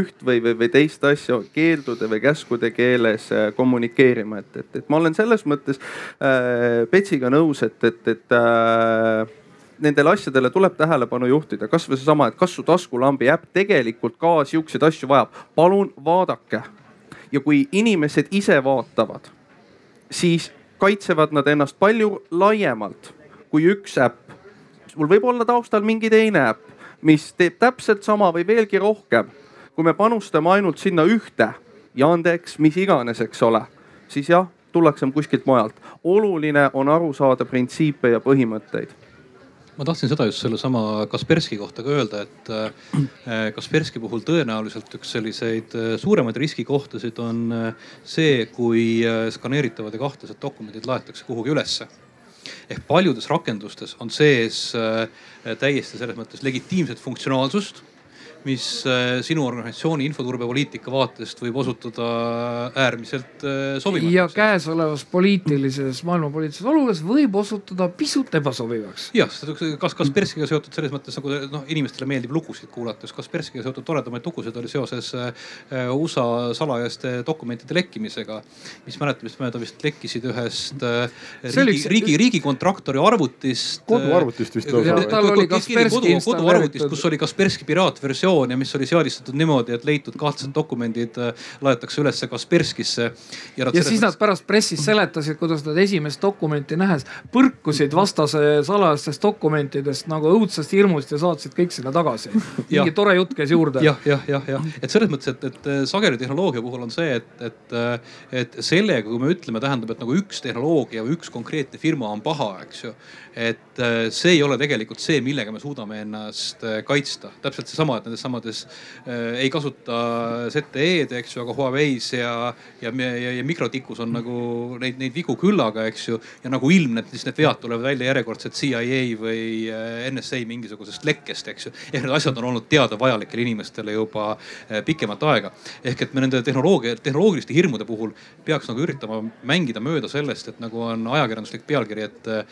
üht või, või, või teist asja keeldude või käskude keeles äh, kommunikeerima, et, et, et ma olen selles mõttes äh, Petsiga nõus, et, et, et äh, nendele asjadele tuleb tähelepanu juhtida, kasvõi seesama, et kas su taskulambi äpp tegelikult ka siukseid asju vajab, palun vaadake. ja kui inimesed ise vaatavad, siis kaitsevad nad ennast palju laiemalt kui üks äpp. sul võib olla taustal mingi teine äpp, mis teeb täpselt sama või veelgi rohkem. kui me panustame ainult sinna ühte, Yandex, mis iganes, eks ole, siis jah, tullakse kuskilt mujalt. oluline on aru saada printsiipe ja põhimõtteid ma tahtsin seda just sellesama Kasperski kohta ka öelda, et äh, Kasperski puhul tõenäoliselt üks selliseid äh, suuremaid riskikohtasid on äh, see, kui skaneeritavad ja kahtlased dokumendid laetakse kuhugi ülesse. Ehk paljudes rakendustes on sees täiesti selles mõttes legitiimset funktsionaalsust mis äh, sinu organisatsiooni infoturbepoliitika vaatest võib osutuda äärmiselt äh, sobivaks. ja käesolevas poliitilises, maailmapoliitilises olukorras võib osutuda pisut ebasobivaks. jah, kas Kasperskiga seotud selles mõttes nagu noh, inimestele meeldib lugusid kuulata, siis Kasperskiga seotud toredamaid lugusid oli seoses äh, USA salajaste dokumentide lekkimisega, mis mäletamist mööda vist lekkisid ühest riigi, üks... riigi, riigikontraktori arvutist. koduarvutist vist lausa. tal oli Kasperski installeeritud. koduarvutist, kus oli Kasperski piraatversioon versioon ja mis oli seadistatud niimoodi, et leitud kahtlased dokumendid äh, laetakse ülesse Kasperskisse. ja, ja siis nad pärast pressis seletasid, kuidas nad esimest dokumenti nähes põrkusid vastase salajastest dokumentidest nagu õudsast hirmust ja saatsid kõik sinna tagasi. *laughs* mingi tore jutt käis juurde ja,. jah, jah, jah, jah, et selles mõttes, et, et äh, sageli tehnoloogia puhul on see, et, et, äh, et sellega, kui me ütleme, tähendab, et nagu üks tehnoloogia või üks konkreetne firma on paha, eks ju et see ei ole tegelikult see, millega me suudame ennast kaitsta. täpselt seesama, et nendes samades äh, ei kasuta ZTE-d, eks ju, aga Huawei's ja, ja, ja, ja mikrotikus on nagu neid, neid vigu küllaga, eks ju. ja nagu ilmneb, siis need vead tulevad välja järjekordselt CIA või äh, NSA mingisugusest lekkest, eks ju. ehk need asjad on olnud teada vajalikele inimestele juba äh, pikemat aega. ehk et me nende tehnoloogia, tehnoloogiliste hirmude puhul peaks nagu üritama mängida mööda sellest, et nagu on ajakirjanduslik pealkiri, et uh,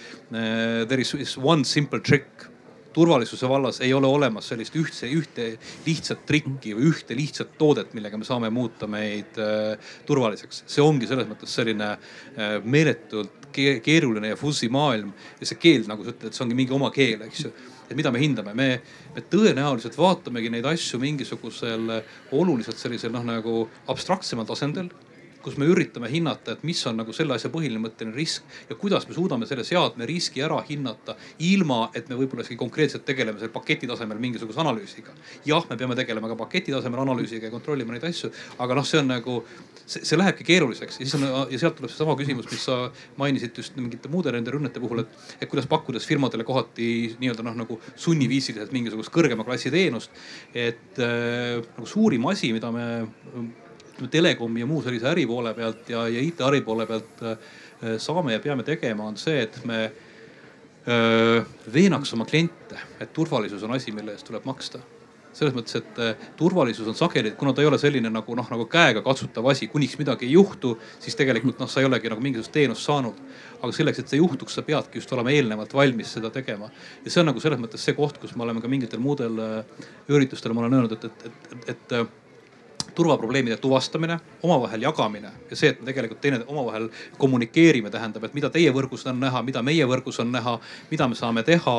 there is one simple trick turvalisuse vallas ei ole olemas sellist ühtse, ühte lihtsat trikki või ühte lihtsat toodet, millega me saame muuta meid äh, turvaliseks. see ongi selles mõttes selline äh, meeletult keeruline ja fuzzy maailm ja see keel, nagu sa ütled, see ongi mingi oma keel, eks ju et mida me hindame, me, me tõenäoliselt vaatamegi neid asju mingisugusel oluliselt sellisel noh, nagu abstraktsemal tasandil kus me üritame hinnata, et mis on nagu selle asja põhiline mõtteline risk ja kuidas me suudame selle seadme riski ära hinnata, ilma et me võib-olla isegi konkreetselt tegeleme selle paketi tasemel mingisuguse analüüsiga. jah, me peame tegelema ka paketi tasemel analüüsiga ja kontrollima neid asju, aga noh, see on nagu, see lähebki keeruliseks ja siis on ja sealt tuleb seesama küsimus, mis sa mainisid just mingite muude nende rünnete puhul, et, et kuidas pakkudes firmadele kohati nii-öelda noh, nagu sunniviisiliselt mingisugust kõrgema klassi teenust. et äh, nagu suurim asi, mida me ütleme telekomi ja muu sellise äri poole pealt ja, ja IT-äri poole pealt äh, saame ja peame tegema, on see, et me äh, veenaks oma kliente, et turvalisus on asi, mille eest tuleb maksta selles mõttes, et äh, turvalisus on sageli, kuna ta ei ole selline nagu noh, nagu käega katsutav asi, kuniks midagi ei juhtu, siis tegelikult noh, sa ei olegi nagu mingisugust teenust saanud. aga selleks, et see juhtuks, sa peadki just olema eelnevalt valmis seda tegema. ja see on nagu selles mõttes see koht, kus me oleme ka mingitel muudel üritustel, ma olen öelnud, et, et, et, et, et turvaprobleemide tuvastamine, omavahel jagamine ja see, et me tegelikult teine omavahel kommunikeerime, tähendab, et mida teie võrgus on näha, mida meie võrgus on näha, mida me saame teha.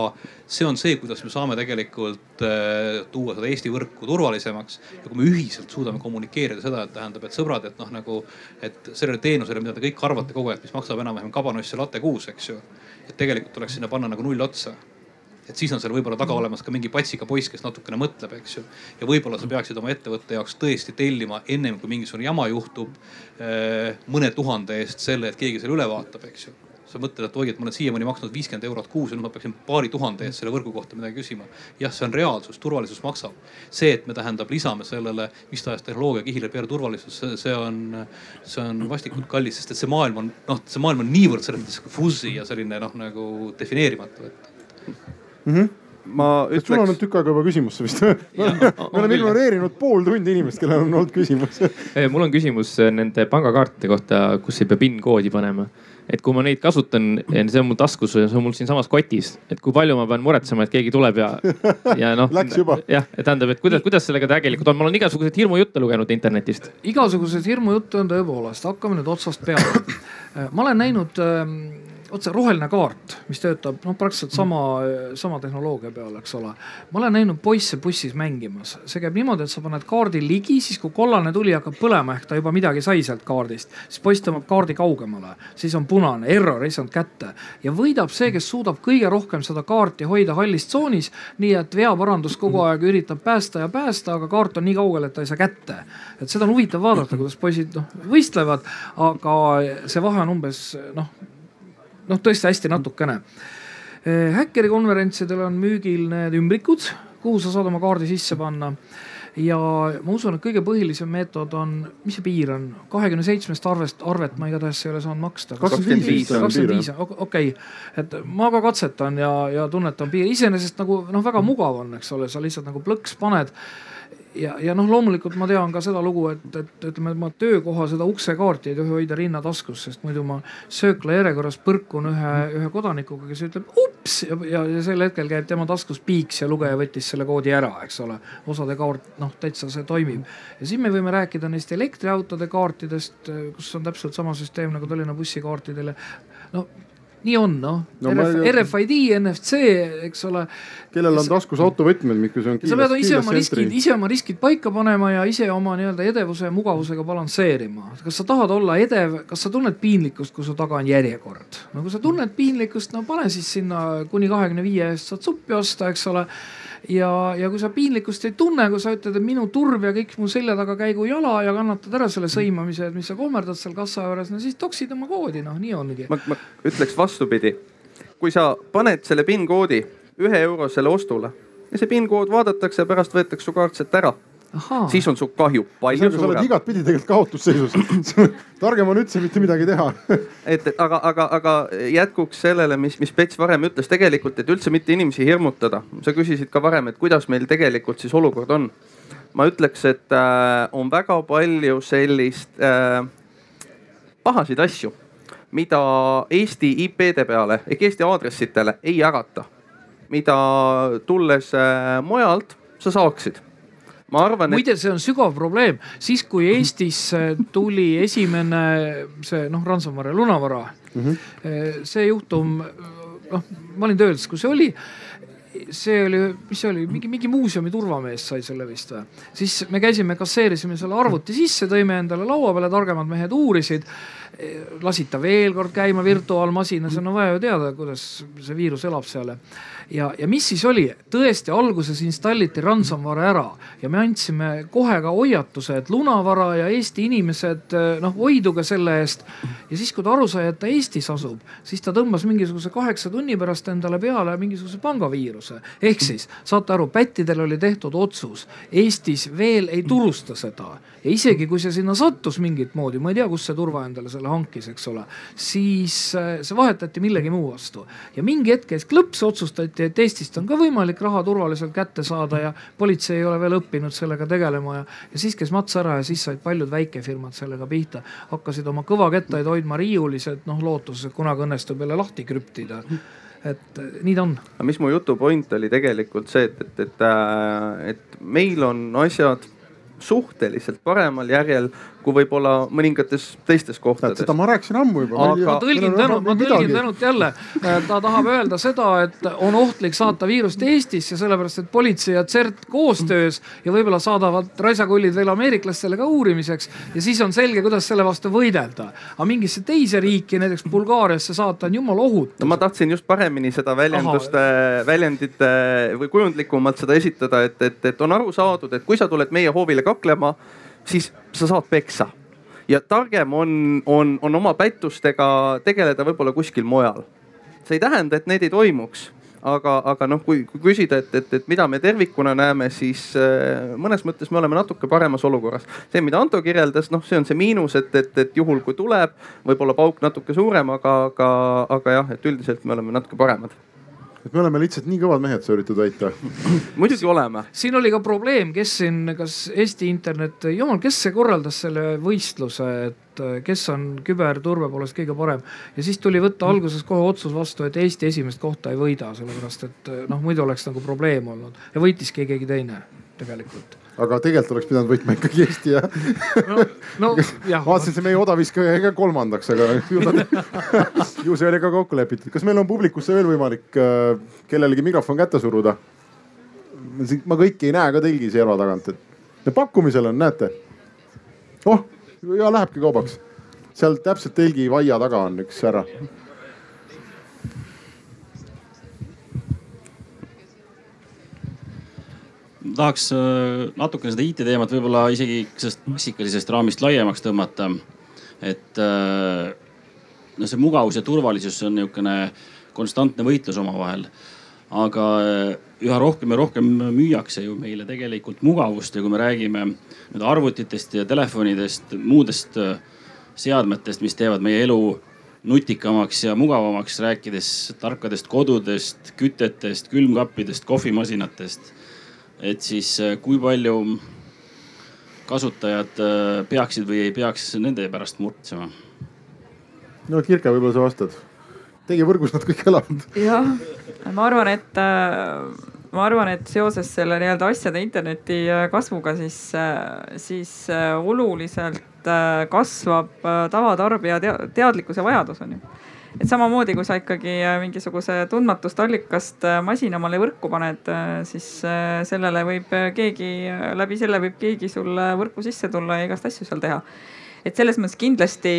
see on see, kuidas me saame tegelikult äh, tuua seda Eesti võrku turvalisemaks. ja kui me ühiselt suudame kommunikeerida seda, et tähendab, et sõbrad, et noh, nagu, et sellele teenusele, mida te kõik arvate kogu aeg, mis maksab enam-vähem kabanoss ja latte kuus, eks ju. et tegelikult tuleks sinna panna nagu null otsa et siis on seal võib-olla taga olemas ka mingi patsiga poiss, kes natukene mõtleb, eks ju. ja võib-olla sa peaksid oma ettevõtte jaoks tõesti tellima ennem kui mingisugune jama juhtub eh, mõne tuhande eest selle, et keegi selle üle vaatab, eks ju sa mõtled, et oi, et ma olen siiamaani maksnud viiskümmend eurot kuus ja nüüd ma peaksin paari tuhande eest selle võrgu kohta midagi küsima. jah, see on reaalsus, turvalisus maksab. see, et me tähendab, lisame sellele mis tahes tehnoloogia kihile peale turvalisus, see on, see on vastikult kallis, sest et see maailm on noh, see maailm on niivõrd selles mõttes fuzzy ja selline noh, nagu defineerimatu, et mm. -hmm ma ütleks. sul on ütleks, tükk aega juba küsimus vist *laughs* me oleme ignoreerinud pool tundi inimest, kellel on olnud küsimus. *laughs* mul on küsimus äh, nende pangakaartide kohta, kus ei pea PIN koodi panema. et kui ma neid kasutan, see on mul taskus, see on mul siinsamas kotis, et kui palju ma pean muretsema, et keegi tuleb ja, ja noh. *laughs* Läks juba. jah, tähendab, et kuidas, kuidas sellega tegelikult on, ma olen igasuguseid hirmujutte lugenud internetist. igasuguseid hirmujutte on tõepoolest, hakkame nüüd otsast peale. *clears throat* ma olen näinud ähm, otse roheline kaart, mis töötab noh, praktiliselt sama, sama tehnoloogia peal, eks ole. ma olen näinud poisse bussis mängimas, see käib niimoodi, et sa paned kaardi ligi, siis kui kollane tuli hakkab põlema ehk ta juba midagi sai sealt kaardist, siis poiss tõmbab kaardi kaugemale, siis on punane error, ei saanud kätte ja võidab see, kes suudab kõige rohkem seda kaarti hoida hallis tsoonis, nii et veaparandus kogu aeg üritab päästa ja päästa, aga kaart on nii kaugel, et ta ei saa kätte. et seda on huvitav vaadata, kuidas poisid noh võistlevad, aga see vahe on umbes noh, noh tõesti hästi natukene. häkkeri konverentsidel on müügil need ümbrikud, kuhu sa saad oma kaardi sisse panna ja ma usun, et kõige põhilisem meetod on, mis see piir on, kahekümne seitsmest arvest, arvet ma igatahes ei ole saanud maksta. 25 on kakskümmend viis, okei, et ma ka katsetan ja, ja tunnetan piiri, iseenesest nagu noh, väga mugav on, eks ole, sa lihtsalt nagu plõks paned ja, ja noh, loomulikult ma tean ka seda lugu, et, et ütleme, et ma töökoha seda uksekaarti ei tohi hoida rinnataskus, sest muidu ma söökla järjekorras põrkun ühe, ühe kodanikuga, kes ütleb ups! Ja, ja, ja sel hetkel käib tema taskus piiks ja lugeja võttis selle koodi ära, eks ole. osade kaart, noh täitsa see toimib. Ja siis me võime rääkida neist elektriautode kaartidest, kus on täpselt sama süsteem nagu Tallinna bussikaartidel ja no nii on noh No no,, ma ei- RFID, NFC, eks ole kellel on taskus autovõtmed, mis on sa pead ise oma riskid, ise oma riskid paika panema ja ise oma nii-öelda edevuse ja mugavusega balansseerima. kas sa tahad olla edev, kas sa tunned piinlikkust, kui su taga on järjekord? no kui sa tunned piinlikkust, no pane siis sinna kuni kahekümne viie eest saad suppi osta, eks ole. ja, ja kui sa piinlikkust ei tunne, kui sa ütled, et minu turv ja kõik mu selja taga käigu jala ja kannatad ära selle sõimamise, et mis sa kohmerdad seal kassa juures, no siis toksid oma koodi, noh nii ongi. ma, ma ütleks vastupidi. kui sa paned selle PIN koodi ühe eurosele ostule ja see PIN kood vaadatakse ja pärast võetakse su kaart sealt ära, siis on su kahju palju sa oled suurem. igatpidi tegelikult kaotusseisus. *laughs* targem on üldse mitte midagi teha. *laughs* et, et aga, aga, aga jätkuks sellele, mis, mis Pets varem ütles tegelikult, et üldse mitte inimesi hirmutada. sa küsisid ka varem, et kuidas meil tegelikult siis olukord on. ma ütleks, et äh, on väga palju sellist äh, pahasid asju, mida Eesti IP-de peale ehk Eesti aadressitele ei jagata. mida tulles äh, mujalt sa saaksid. Ma arvan, et muide, see on sügav probleem, siis kui Eestisse tuli esimene see noh, ransomware lunavara mm. -hmm. see juhtum, noh, ma olin tööl kui see oli see oli, mis see oli, mingi, mingi muuseumi turvamees sai selle vist või? siis me käisime, kasseerisime selle arvuti sisse, tõime endale laua peale, targemad mehed uurisid. lasid ta veel kord käima virtuaalmasinas no vaja ju teada, kuidas see viirus elab seal ja, ja mis siis oli, tõesti alguses installiti ransomware ära ja me andsime kohe ka hoiatuse, et lunavara ja Eesti inimesed noh, hoiduge selle eest. ja siis, kui ta aru sai, et ta Eestis asub, siis ta tõmbas mingisuguse kaheksa tunni pärast endale peale mingisuguse pangaviiruse. ehk siis saate aru, pättidel oli tehtud otsus, Eestis veel ei turusta seda ja isegi kui see sinna sattus mingit moodi, ma ei tea, kust see turva endale selle hankis, eks ole, siis äh, see vahetati millegi muu vastu ja mingi hetk käis klõps, otsustati, et Eestist on ka võimalik raha turvaliselt kätte saada ja politsei ei ole veel õppinud sellega tegelema ja, ja siis käis mats ära ja siis said paljud väikefirmad sellega pihta, hakkasid oma kõvakettaid hoidma riiulis, et noh, lootuses, et kunagi õnnestub jälle lahti krüptida. et äh, nii ta on aga mis mu jutu point oli tegelikult see, et, et, et, et meil on asjad suhteliselt paremal järjel kui võib-olla mõningates teistes kohtades seda. ma rääkisin ammu juba. Aga- ma tõlgin tänu, ma tõlgin tänult jälle. ta tahab öelda seda, et on ohtlik saata viirust Eestisse, sellepärast et politsei ja CERT koostöös ja võib-olla saadavad raisakullid veel ameeriklastele ka uurimiseks ja siis on selge, kuidas selle vastu võidelda. aga mingisse teise riiki, näiteks Bulgaariasse saata on jumala ohutu no ma tahtsin just paremini seda väljendust, väljendit äh, või kujundlikumalt seda esitada, et, et, et on aru saadud, et kui sa tuled meie hoovile kaklema, siis sa saad peksa. ja targem on, on, on oma pättustega tegeleda võib-olla kuskil mujal. see ei tähenda, et need ei toimuks, aga, aga noh, kui, kui küsida, et, et, et mida me tervikuna näeme, siis äh, mõnes mõttes me oleme natuke paremas olukorras. see, mida Anto kirjeldas, noh, see on see miinus, et, et, et juhul kui tuleb, võib-olla pauk natuke suurem, aga, aga, aga jah, et üldiselt me oleme natuke paremad et me oleme lihtsalt nii kõvad mehed, sa üritad väita? *laughs* muidugi oleme. siin oli ka probleem, kes siin, kas Eesti internet, jumal, kes see korraldas selle võistluse, et äh, kes on küberturbe poolest kõige parem. ja siis tuli võtta alguses kohe otsus vastu, et Eesti esimest kohta ei võida, sellepärast et äh, noh, muidu oleks nagu probleem olnud ja võitiski keegi teine tegelikult aga tegelikult oleks pidanud võitma ikkagi Eesti jah no, no, vaatasin, see meie odaviskaja jäi ka kolmandaks, aga ju, ju see oli ka kokku lepitud. kas meil on publikusse veel võimalik äh, kellelegi mikrofon kätte suruda? ma kõiki ei näe ka telgi serva tagant, et pakkumisel on, näete. oh ja lähebki kaubaks. seal täpselt telgi vaia taga on üks härra tahaks äh, natukene seda IT-teemat võib-olla isegi sellest klassikalisest raamist laiemaks tõmmata. et äh, no see mugavus ja turvalisus on niisugune konstantne võitlus omavahel. aga äh, üha rohkem ja rohkem müüakse ju meile tegelikult mugavust ja kui me räägime nüüd arvutitest ja telefonidest, muudest seadmetest, mis teevad meie elu nutikamaks ja mugavamaks, rääkides tarkadest kodudest, kütetest, külmkappidest, kohvimasinatest et siis äh, kui palju kasutajad äh, peaksid või ei peaks nende pärast muretsema? no Kirke, võib-olla sa vastad. Teie võrgus nad kõik elavad. jah, ma arvan, et äh, ma arvan, et seoses selle nii-öelda asjade interneti kasvuga, siis, siis oluliselt kasvab tavatarbija teadlikkuse vajadus on ju et samamoodi, kui sa ikkagi äh, mingisuguse tundmatust allikast äh, masina omale võrku paned, äh, siis sellele võib keegi, läbi selle võib keegi sulle võrku sisse tulla ja igast asju seal teha. Et selles mõttes kindlasti,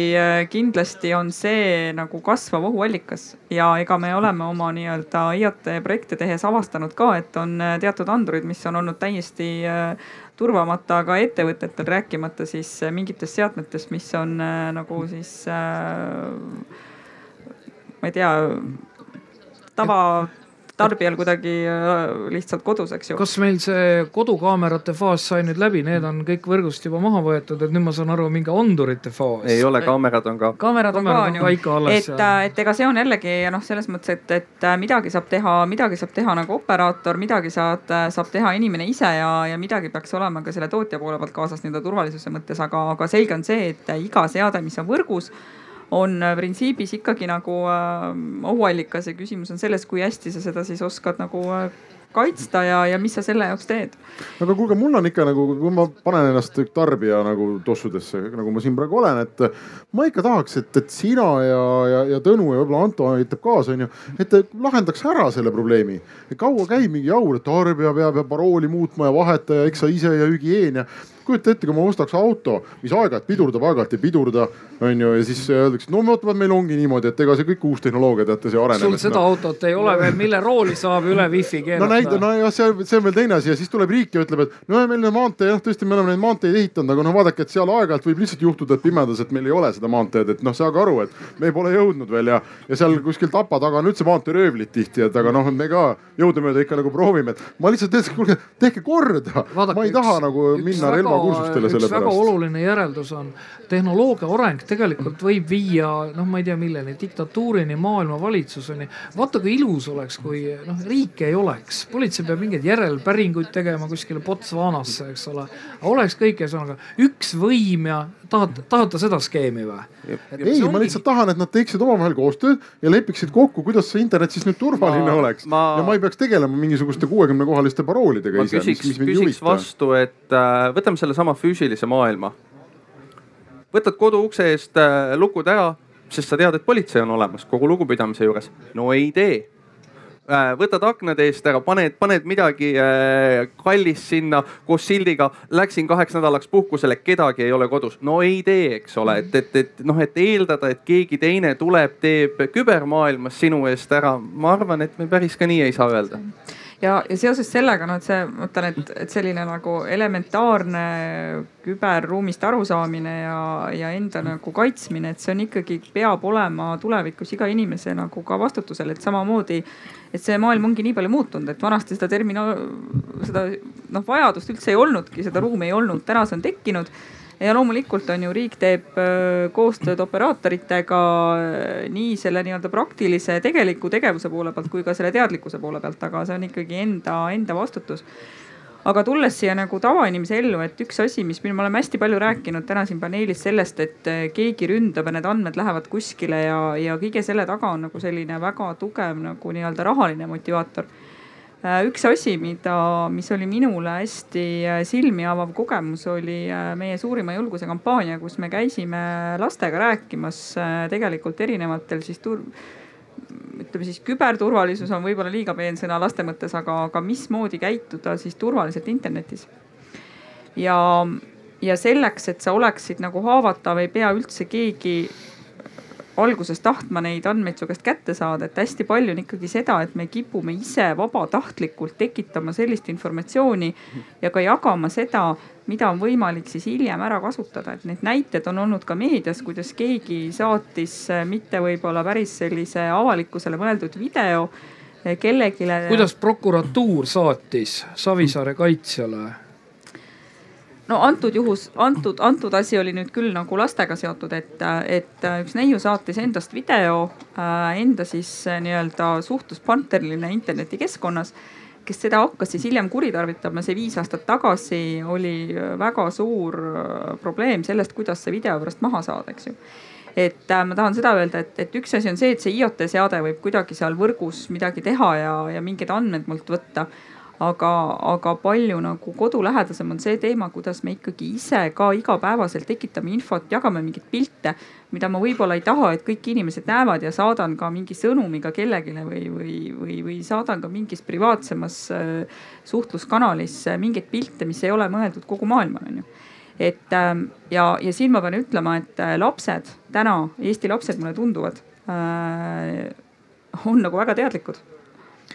kindlasti on see nagu kasvav ohuallikas. Ja ega me oleme oma nii-öelda IoT projekte tehes avastanud ka, et on teatud andurid, mis on olnud täiesti turvamata ka ettevõtetel, rääkimata siis mingitest seadmetest, mis on nagu siis äh, ma ei tea, tava tarbijal kuidagi äh, lihtsalt kodus, eks ju. kas meil see kodukaamerate faas sai nüüd läbi, need on kõik võrgust juba maha võetud, et nüüd ma saan aru, mingi andurite faas? ei ole, kaamerad on ka. kaamerad on ka on ju, et, äh, et ega see on jällegi noh, selles mõttes, et, et äh, midagi saab teha, midagi saab teha nagu operaator, midagi saad, saab teha inimene ise ja, ja midagi peaks olema ka selle tootja poole pealt kaasas nii-öelda turvalisuse mõttes, aga, aga selge on see, et iga seade, mis on võrgus on äh, printsiibis ikkagi nagu äh, ohuallikas ja küsimus on selles, kui hästi sa seda siis oskad nagu äh, kaitsta ja, ja mis sa selle jaoks teed? aga kuulge, mul on ikka nagu, kui ma panen ennast tarbija nagu tossudesse, nagu ma siin praegu olen, et ma ikka tahaks, et, et sina ja, ja, ja Tõnu ja võib-olla Anto aitab kaasa, onju, et lahendaks ära selle probleemi. kaua käib mingi jaur, et tarbija peab ja parooli muutma ja vahetaja, eks sa ise ja hügieen ja kujuta ette, kui ma ostaks auto, mis aeg-ajalt pidurdab, aeg-ajalt ei pidurda, onju, ja siis öeldakse, no vot, meil ongi niimoodi, et ega see kõik uus tehnoloogia, teate, see areneb. sul seda no. autot ei ole veel, mille rooli saab üle wifi keerata? no näide, nojah, see, see on veel teine asi ja siis tuleb riik ja ütleb, et no meil on maantee, jah, tõesti, me oleme neid maanteid ehitanud, aga noh, vaadake, et seal aeg-ajalt võib lihtsalt juhtuda, et pimedas, et meil ei ole seda maanteed, et noh, saage aru, et me pole jõudnud veel ja, ja seal kuskil tapa taga on üldse maanteeröövlid tihti, et aga noh, me ka jõudumööda ikka nagu proovime, et ma lihtsalt ütlesin, kuulge, tehke korda. ma ei üks, taha nagu minna relvakursustele selle pärast. väga oluline järeldus on, tehnoloogia areng tegelikult võib viia, noh, ma ei tea, milleni, diktatuurini, maailmavalitsuseni. vaata, kui ilus oleks, kui noh, riiki ei oleks, politsei peab mingeid järelpäringuid tegema kuskile Botswanasse, eks ole. oleks kõik, ühesõnaga üks võim ja tahad, tahate seda skeemi või? ei, ma lihtsalt tahan, et nad teeksid omavahel koostööd ja lepiksid kokku, kuidas see internet siis nüüd turvaline ma, oleks ma... ja ma ei peaks tegelema mingisuguste kuuekümne kohaliste paroolidega ise. ma küsiks, küsiks vastu, et äh, võtame sellesama füüsilise maailma. Võtad kodu ukse eest äh, lukud ära, sest sa tead, et politsei on olemas kogu lugupidamise juures. no ei tee Äh, võtad aknade eest ära, paned, paned midagi äh, kallist sinna koos sildiga. Läksin kaheks nädalaks puhkusele, kedagi ei ole kodus. no ei tee, eks ole, et, et, et noh, et eeldada, et keegi teine tuleb, teeb kübermaailmas sinu eest ära. ma arvan, et me päris ka nii ei saa öelda ja, ja seoses sellega noh, et see, ma ütlen, et, et selline nagu elementaarne küberruumist arusaamine ja, ja enda nagu kaitsmine, et see on ikkagi, peab olema tulevikus iga inimese nagu ka vastutusel, et samamoodi. et see maailm ongi nii palju muutunud, et vanasti seda termina-, seda noh, vajadust üldse ei olnudki, seda ruumi ei olnud, täna see on tekkinud ja loomulikult on ju riik teeb äh, koostööd operaatoritega äh, nii selle nii-öelda praktilise tegeliku tegevuse poole pealt kui ka selle teadlikkuse poole pealt, aga see on ikkagi enda, enda vastutus. Aga tulles siia nagu tavainimese ellu, et üks asi, mis me oleme hästi palju rääkinud täna siin paneelis sellest, et äh, keegi ründab ja need andmed lähevad kuskile ja, ja kõige selle taga on nagu selline väga tugev nagu nii-öelda rahaline motivaator üks asi, mida, mis oli minule hästi äh, silmi avav kogemus, oli äh, meie suurima julguse kampaania, kus me käisime lastega rääkimas tegelikult erinevatel siis tur-, ütleme siis küberturvalisus on võib-olla liiga peen sõna laste mõttes, aga, aga mismoodi käituda siis turvaliselt internetis. ja, ja selleks, et sa oleksid nagu haavatav, ei pea üldse keegi alguses tahtma neid andmeid su käest kätte saada, et hästi palju on ikkagi seda, et me kipume ise vabatahtlikult tekitama sellist informatsiooni ja ka jagama seda, mida on võimalik siis hiljem ära kasutada, et neid näiteid on olnud ka meedias, kuidas keegi saatis mitte võib-olla päris sellise avalikkusele mõeldud video kellelegi. kuidas prokuratuur saatis Savisaare kaitsjale no antud juhus, antud, antud asi oli nüüd küll nagu lastega seotud, et, et üks neiu saatis endast video äh, enda siis äh, nii-öelda suhtluspartnerile internetikeskkonnas kes seda hakkas siis hiljem kuritarvitama, see viis aastat tagasi oli väga suur äh, probleem sellest, kuidas see video pärast maha saada, eks ju. Et äh, ma tahan seda öelda, et, et üks asi on see, et see IoT seade võib kuidagi seal võrgus midagi teha ja, ja mingeid andmeid mult võtta aga, aga palju nagu kodulähedasem on see teema, kuidas me ikkagi ise ka igapäevaselt tekitame infot, jagame mingeid pilte, mida ma võib-olla ei taha, et kõik inimesed näevad ja saadan ka mingi sõnumiga kellelegi või, või, või, või saadan ka mingis privaatsemas äh, suhtluskanalis mingeid pilte, mis ei ole mõeldud kogu maailmale, onju et ähm, ja, ja siin ma pean ütlema, et äh, lapsed täna, Eesti lapsed mulle tunduvad äh,, on nagu väga teadlikud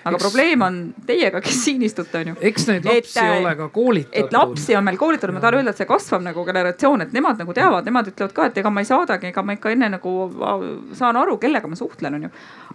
aga eks... probleem on teiega, kes *laughs* siin istute, onju. eks neid lapsi et, ole ka koolitatud. et lapsi on meil koolitatud, ma tahan öelda, et see kasvav nagu generatsioon, et nemad nagu teavad, nemad ütlevad ka, et ega ma ei saadagi, ega ma ikka enne nagu saan aru, kellega ma suhtlen, onju.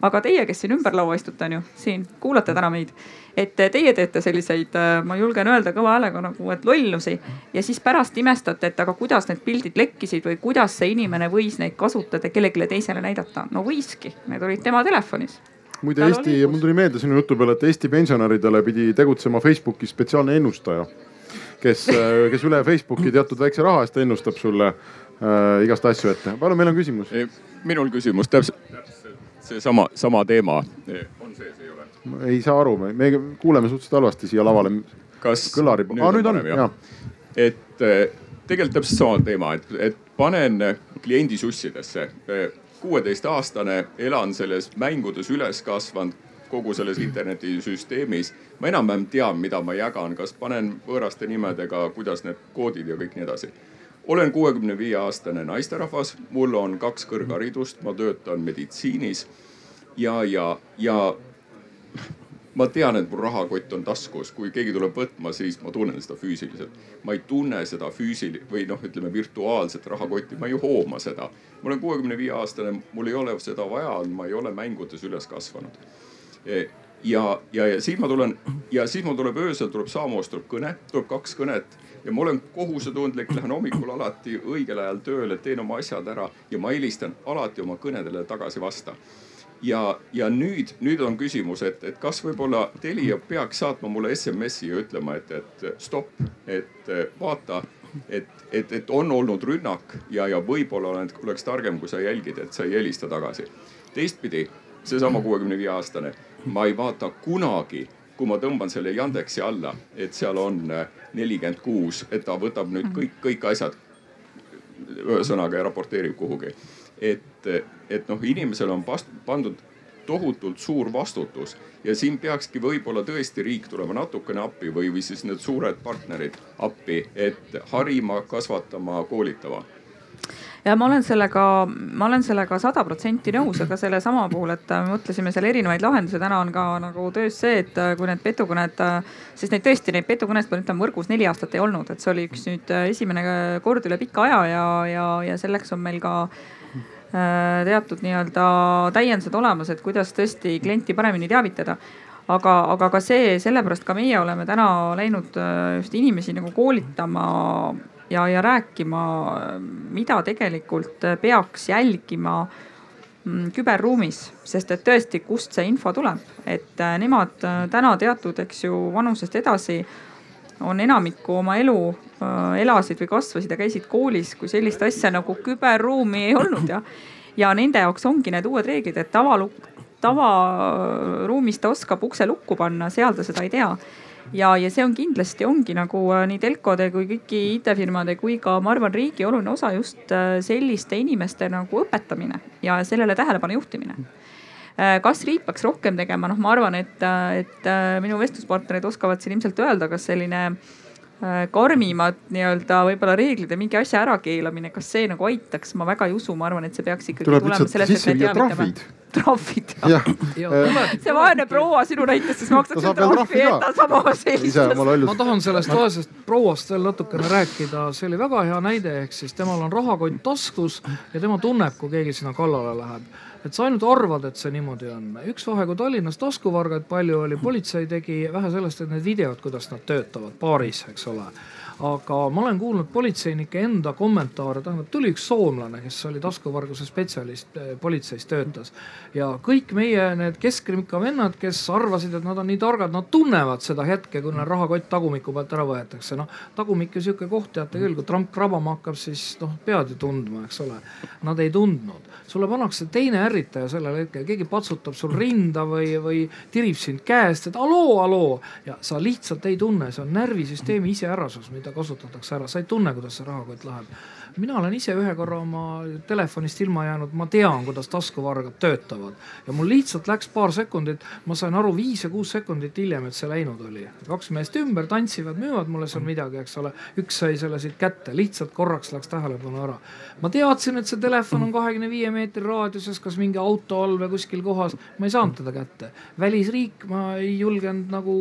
aga teie, kes siin ümber laua istute, onju, siin kuulate täna meid. et teie teete selliseid, ma julgen öelda kõva häälega nagu, et lollusi ja siis pärast imestate, et aga kuidas need pildid lekkisid või kuidas see inimene võis neid kasutada kellelegi teisele näidata. no võiski, need olid tema telefonis muide Eesti, mul tuli meelde sinu jutu peale, et Eesti pensionäridele pidi tegutsema Facebookis spetsiaalne ennustaja, kes, kes üle Facebooki teatud väikse raha eest ennustab sulle äh, igast asju ette. palun, meil on küsimus. minul küsimus täpselt, seesama, sama teema. on sees, ei ole? ei saa aru, me kuuleme suhteliselt halvasti siia lavale. kas kõlari, aa nüüd on, ja. et äh, tegelikult täpselt sama teema, et, et panen kliendi sussidesse kuueteistaastane, elan selles mängudes üles kasvanud, kogu selles internetisüsteemis. ma enam-vähem tean, mida ma jagan, kas panen võõraste nimedega, kuidas need koodid ja kõik nii edasi. olen kuuekümne viie aastane naisterahvas, mul on kaks kõrgharidust, ma töötan meditsiinis ja, ja, ja ma tean, et mul rahakott on taskus, kui keegi tuleb võtma, siis ma tunnen seda füüsiliselt. ma ei tunne seda füüsil- või noh, ütleme virtuaalset rahakotti, ma ei hooma seda. ma olen kuuekümne viie aastane, mul ei ole seda vaja, ma ei ole mängudes üles kasvanud. E, ja, ja, ja siis ma tulen ja siis mul tuleb öösel tuleb samamoodi tuleb kõne, tuleb kaks kõnet ja ma olen kohusetundlik, lähen hommikul alati õigel ajal tööle, teen oma asjad ära ja ma helistan alati oma kõnedele tagasi vasta ja, ja nüüd, nüüd on küsimus, et, et kas võib-olla Telia peaks saatma mulle SMS-i ja ütlema, et, et stopp, et vaata, et, et, et on olnud rünnak ja, ja võib-olla oleks targem, kui sa jälgid, et sa ei helista tagasi. teistpidi, seesama kuuekümne viie aastane, ma ei vaata kunagi kui ma tõmban selle Yandeksi alla, et seal on nelikümmend kuus, et ta võtab nüüd kõik, kõik asjad ühesõnaga ja raporteerib kuhugi et, et noh, inimesele on past, pandud tohutult suur vastutus ja siin peakski võib-olla tõesti riik tulema natukene appi või, või siis need suured partnerid appi, et harima, kasvatama, koolitama. Ja ma olen sellega, ma olen sellega sada protsenti nõus, aga sellesama puhul, et me mõtlesime seal erinevaid lahendusi, täna on ka nagu töös see, et kui need petukõned, sest neid tõesti neid petukõnesid, pean ütlema, võrgus neli aastat ei olnud, et see oli üks nüüd esimene kord üle pika aja ja, ja, ja selleks on meil ka Äh, teatud nii-öelda täiendused olemas, et kuidas tõesti klienti paremini teavitada. Aga, aga ka see, sellepärast ka meie oleme täna läinud äh, just inimesi nagu koolitama ja, ja rääkima, mida tegelikult peaks jälgima mm, küberruumis, sest et tõesti, kust see info tuleb, et äh, nemad äh, täna teatud, eks ju, vanusest edasi on enamikku oma elu äh, elasid või kasvasid ja käisid koolis, kui sellist asja nagu küberruumi ei olnud ja, ja nende jaoks ongi need uued reeglid, et tavalukk, tavaruumis ta oskab ukse lukku panna, seal ta seda ei tea. Ja, ja see on kindlasti ongi nagu äh, nii telkode kui kõiki IT-firmade kui ka ma arvan, riigi oluline osa just äh, selliste inimeste nagu õpetamine ja sellele tähelepanu juhtimine. äh, kas riik peaks rohkem tegema, noh, ma arvan, et, et minu vestluspartnerid oskavad siin ilmselt öelda, kas selline karmimad nii-öelda võib-olla reeglid ja mingi asja ärakeelamine, kas see nagu aitaks, ma väga ei usu, ma arvan, et see peaks ikkagi tuleb tulema sellest, et me teavitame trahvid. jah, *laughs* see vaene proua sinu näites siis maksab Ta selle trahvi, trahvi et ta sama sellistas ma tahan sellest vaesest prouast veel natukene rääkida, see oli väga hea näide, ehk siis temal on rahakott taskus ja tema tunneb, kui keegi sinna kallale läheb. Et sa ainult arvad, et see niimoodi on. üks vahe, kui Tallinnas taskuvargaid palju oli, politsei tegi vähe sellest, et need videod, kuidas nad töötavad paaris, eks ole aga ma olen kuulnud politseinike enda kommentaare, tähendab tuli üks soomlane, kes oli taskuvarguse spetsialist, eh, politseis töötas. ja kõik meie need keskrimika vennad, kes arvasid, et nad on nii targad, nad tunnevad seda hetke, kui neil rahakott tagumiku pealt ära võetakse. noh, tagumik ju sihuke koht, teate küll, kui tramp krabama hakkab, siis noh, pead ju tundma, eks ole. Nad ei tundnud, sulle pannakse teine ärritaja sellel hetkel, keegi patsutab sul rinda või, või tirib sind käest, et haloo, haloo ja sa lihtsalt ei tunne, see on närvisüsteemi iseärasus, mida kasutatakse ära, sa ei tunne, kuidas see rahakott läheb. Mina olen ise ühe korra oma telefonist ilma jäänud, ma tean, kuidas taskuvargad töötavad ja mul lihtsalt läks paar sekundit, ma sain aru viis ja kuus sekundit hiljem, et see läinud oli. kaks meest ümber tantsivad, müüvad mulle seal midagi, eks ole, üks sai selle siit kätte, lihtsalt korraks läks tähelepanu ära. ma teadsin, et see telefon on kahekümne viie meetri raadiuses, kas mingi auto all või kuskil kohas, ma ei saanud teda kätte. välisriik, ma ei julgenud nagu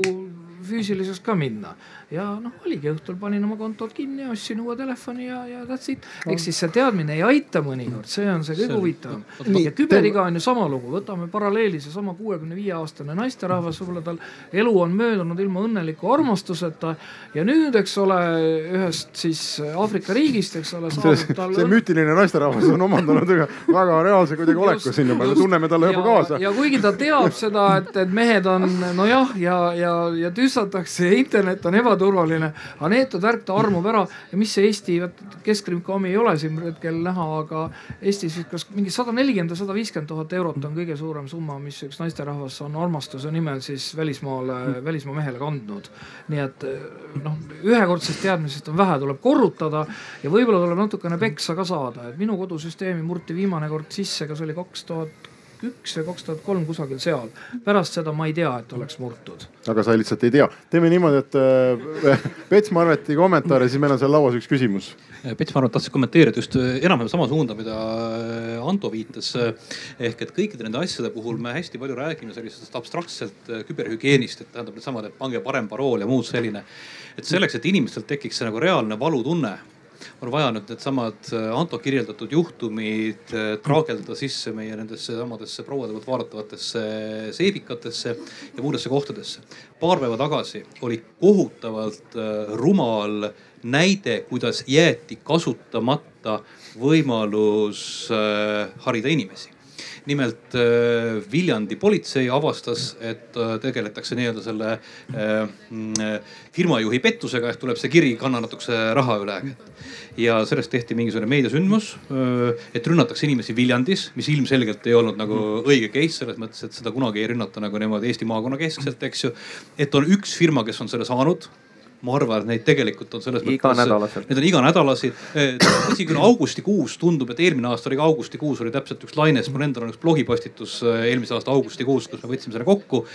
füüsiliselt ka minna ja noh, oligi õhtul panin oma kontod kinni, ostsin uue telefoni ja, ja that's it. ehk siis see teadmine ei aita mõnikord, see on see kõige huvitavam. ja küberiga on ju sama lugu, võtame paralleeli seesama kuuekümne viie aastane naisterahvas, võib-olla tal elu on möödunud ilma õnneliku armastuseta ja nüüd, eks ole, ühest siis Aafrika riigist, eks ole, see, tal see müütiline naisterahvas on omandanud ühe väga reaalse kuidagi oleku sinna peale, tunneme talle juba ja, kaasa. ja kuigi ta teab seda, et, et mehed on nojah, ja, ja, ja tüssatakse ja internet on ebaturvaline, aga neetud värk ta armub ära. Ja mis see Eesti, keskringkomi ei ole siin hetkel näha, aga Eestis kas mingi sada nelikümmend või sada viiskümmend tuhat eurot on kõige suurem summa, mis üks naisterahvas on armastuse nimel siis välismaale, välismaa mehele kandnud. nii et noh, ühekordsest teadmisest on vähe, tuleb korrutada ja võib-olla tuleb natukene peksa ka saada, et minu kodusüsteemi murti viimane kord sisse, kas oli kaks tuhat üks või kaks tuhat kolm kusagil seal. pärast seda ma ei tea, et oleks murtud. aga sa lihtsalt ei tea. teeme niimoodi, et äh, *laughs* Pets Marveti kommentaare, siis meil on seal lauas üks küsimus. Pets, ma arvan, et tahtsin kommenteerida just äh, enam-vähem sama suunda, mida äh, Anto viitas. ehk et kõikide nende asjade puhul me hästi palju räägime sellisest abstraktselt äh, küberhügieenist, et tähendab needsamad, et pange parem parool ja muud selline. et selleks, et inimestel tekiks see nagu reaalne valutunne on vaja nüüd needsamad Anto kirjeldatud juhtumid traageldada sisse meie nendesse samadesse prouade poolt vaadatavatesse seebikatesse ja muudesse kohtadesse. paar päeva tagasi oli kohutavalt rumal näide, kuidas jäeti kasutamata võimalus harida inimesi nimelt äh, Viljandi politsei avastas, et äh, tegeletakse nii-öelda selle äh, firmajuhi pettusega ehk tuleb see kiri, kanna natukese raha üle. ja sellest tehti mingisugune meediasündmus, et rünnatakse inimesi Viljandis, mis ilmselgelt ei olnud nagu õige case selles mõttes, et seda kunagi ei rünnata nagu niimoodi Eesti maakonna keskselt, eks ju. et on üks firma, kes on selle saanud ma arvan, et neid tegelikult on selles nädalaselt. Need on iganädalased. tõsi küll, augustikuus tundub, et eelmine aasta oli ka augustikuus oli täpselt üks laines, mul endal on üks blogipostitus eelmise aasta augustikuus, kus me võtsime selle kokku.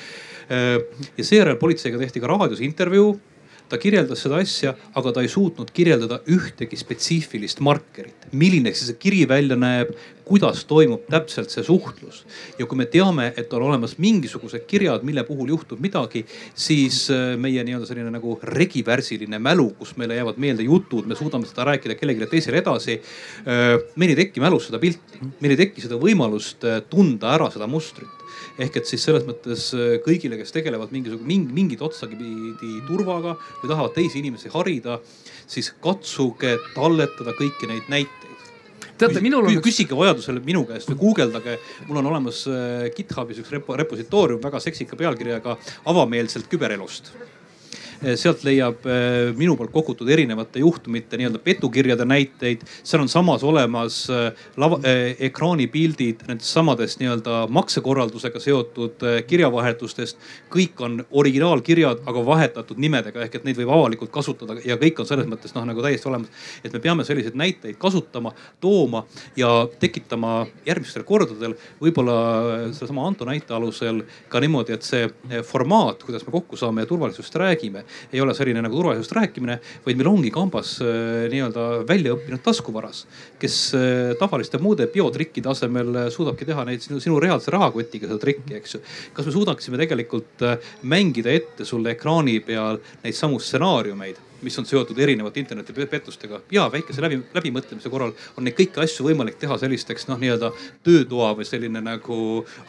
ja seejärel politseiga tehti ka raadios intervjuu ta kirjeldas seda asja, aga ta ei suutnud kirjeldada ühtegi spetsiifilist markerit, milline see kiri välja näeb, kuidas toimub täpselt see suhtlus. ja kui me teame, et on olemas mingisugused kirjad, mille puhul juhtub midagi, siis äh, meie nii-öelda selline nagu regivärsiline mälu, kus meile jäävad meelde jutud, me suudame seda rääkida kellelegi teisele edasi. Äh, meil ei teki mälus seda pilti, meil ei teki seda võimalust äh, tunda ära seda mustrit ehk et siis selles mõttes kõigile, kes tegelevad mingisugune mingi, mingit otsagi pidi turvaga või tahavad teisi inimesi harida, siis katsuge talletada kõiki neid näiteid teate, minul on. küsige vajadusel minu käest või guugeldage, mul on olemas GitHubis üks repo, repositoorium väga seksika pealkirjaga avameelselt küberelust sealt leiab eh, minu poolt kogutud erinevate juhtumite nii-öelda petukirjade näiteid. seal on samas olemas eh, lava, ekraanipildid nendest samadest nii-öelda maksekorraldusega seotud kirjavahetustest. kõik on originaalkirjad, aga vahetatud nimedega ehk et neid võib avalikult kasutada ja kõik on selles mõttes noh nagu täiesti olemas. et me peame selliseid näiteid kasutama, tooma ja tekitama järgmistel kordadel võib-olla sedasama Anto näite alusel ka niimoodi, et see formaat, kuidas me kokku saame ja turvalisusest räägime ei ole selline nagu turvalisusest rääkimine, vaid meil ongi kambas äh, nii-öelda välja õppinud taskuvaras, kes äh, tavaliste muude biotrikkide asemel äh, suudabki teha neid sinu, sinu reaalse rahakotiga seda trikki, eks ju. kas me suudaksime tegelikult mängida ette sulle ekraani peal neid samu stsenaariumeid mis on seotud erinevate internetipettustega ja väikese läbi, läbimõtlemise korral on neid kõiki asju võimalik teha sellisteks noh, nii-öelda töötoa või selline nagu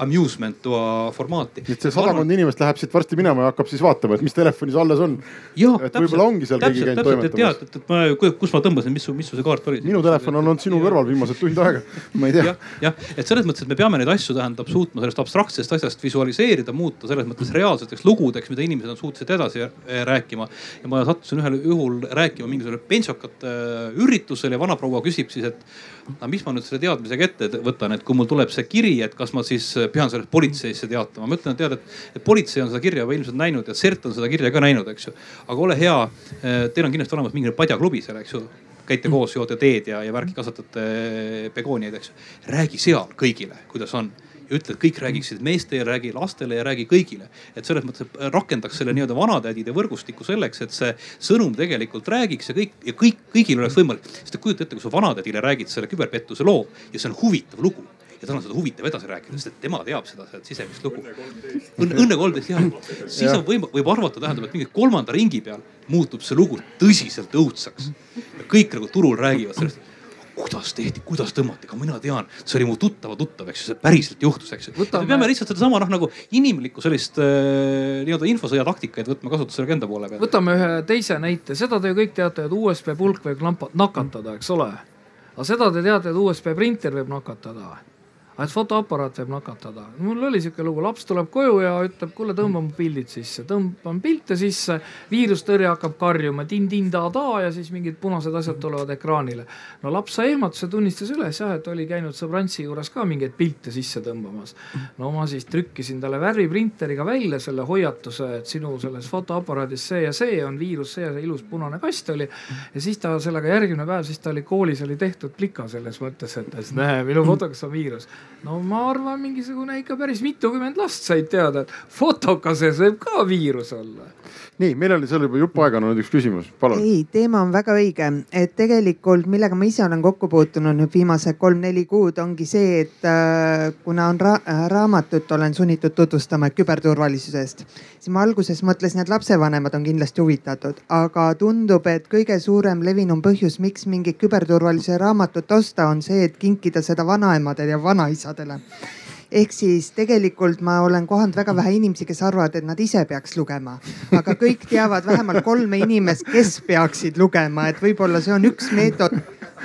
amusement toa formaati. et see sadakond arvan... inimest läheb siit varsti minema ja hakkab siis vaatama, et mis telefonis alles on. et võib-olla ongi seal keegi käinud toimetamas. et, et, et ma, kus ma tõmbasin, mis su, mis su see kaart oli? minu telefon on olnud sinu kõrval viimased tund aega, *laughs* ma ei tea ja,. jah, et selles mõttes, et me peame neid asju tähendab suutma sellest abstraktsest asjast visualiseerida, muuta selles mõttes reaalseteks lugudeks, mida inimesed on suutelised edasi rääkima. ja ma sattusin ühele juhul rääkima mingisugusel pentsokate äh, üritusel ja vanaproua küsib siis, et no mis ma nüüd selle teadmisega ette võtan, et kui mul tuleb see kiri, et kas ma siis pean sellest politseisse teatama. ma ütlen, et tead, et, et politsei on seda kirja juba ilmselt näinud ja CERT on seda kirja ka näinud, eks ju. aga ole hea, äh, teil on kindlasti olemas mingi padjaklubi seal, eks ju käite koos, joote teed ja, ja värki kasvatate begooniaid, eks räägi seal kõigile, kuidas on ütle, et kõik räägiksid meestele, räägi lastele ja räägi kõigile. et selles mõttes rakendaks selle nii-öelda vanatädide võrgustikku selleks, et see sõnum tegelikult räägiks ja kõik ja kõik, kõigil oleks võimalik. sest kujuta ette, kui sa vanatädile räägid selle küberpettuse loo ja see on huvitav lugu ja tal on seda huvitav edasi rääkida, sest et tema teab seda, seda sisemist lugu. Õnne, õnne kolmteist jah, siis on võim-, võib arvata, tähendab, et mingi kolmanda ringi peal muutub see lugu tõsiselt õudsaks. kõik nagu turul räägivad sellest kuidas tehti, kuidas tõmmati, ka mina tean, see oli mu tuttava tuttav, eks ju, see päriselt juhtus, eks ju Võtame.... me peame lihtsalt sedasama noh nagu inimlikku sellist äh, nii-öelda infosõja taktikaid võtma kasutusele enda poole peal. võtame ühe teise näite, seda te ju kõik teate, et USB pulk võib nakatada, eks ole. aga seda te teate, et USB printer võib nakatada et fotoaparaat võib nakatada. mul oli sihuke lugu, laps tuleb koju ja ütleb, kuule tõmba mu pildid sisse, tõmban pilte sisse, viirustõrje hakkab karjuma tin-tin-da-da ja siis mingid punased asjad tulevad ekraanile. no laps sai ehmatuse, tunnistas üles jah, et oli käinud sõbrantsi juures ka mingeid pilte sisse tõmbamas. no ma siis trükkisin talle värviprinteriga välja selle hoiatuse, et sinu selles fotoaparaadis see ja see on viirus, see ja see ilus punane kast oli. ja siis ta sellega järgmine päev, siis ta oli koolis oli tehtud plika selles mõttes, et näe, minu fotokas on viirus no ma arvan, mingisugune ikka päris mitukümmend last said teada, et fotokases võib ka viirus olla. Nii, meil oli seal juba jupp aega olnud üks küsimus, palun. ei, teema on väga õige, et tegelikult millega ma ise olen kokku puutunud nüüd viimased kolm-neli kuud ongi see, et äh, kuna on ra raamatut olen sunnitud tutvustama küberturvalisusest, siis ma alguses mõtlesin, et lapsevanemad on kindlasti huvitatud, aga tundub, et kõige suurem levinum põhjus, miks mingit küberturvalisuse raamatut osta, on see, et kinkida seda vanaemadele ja vanaisadele ehk siis tegelikult ma olen kohanud väga vähe inimesi, kes arvavad, et nad ise peaks lugema, aga kõik teavad vähemalt kolme inimest, kes peaksid lugema, et võib-olla see on üks meetod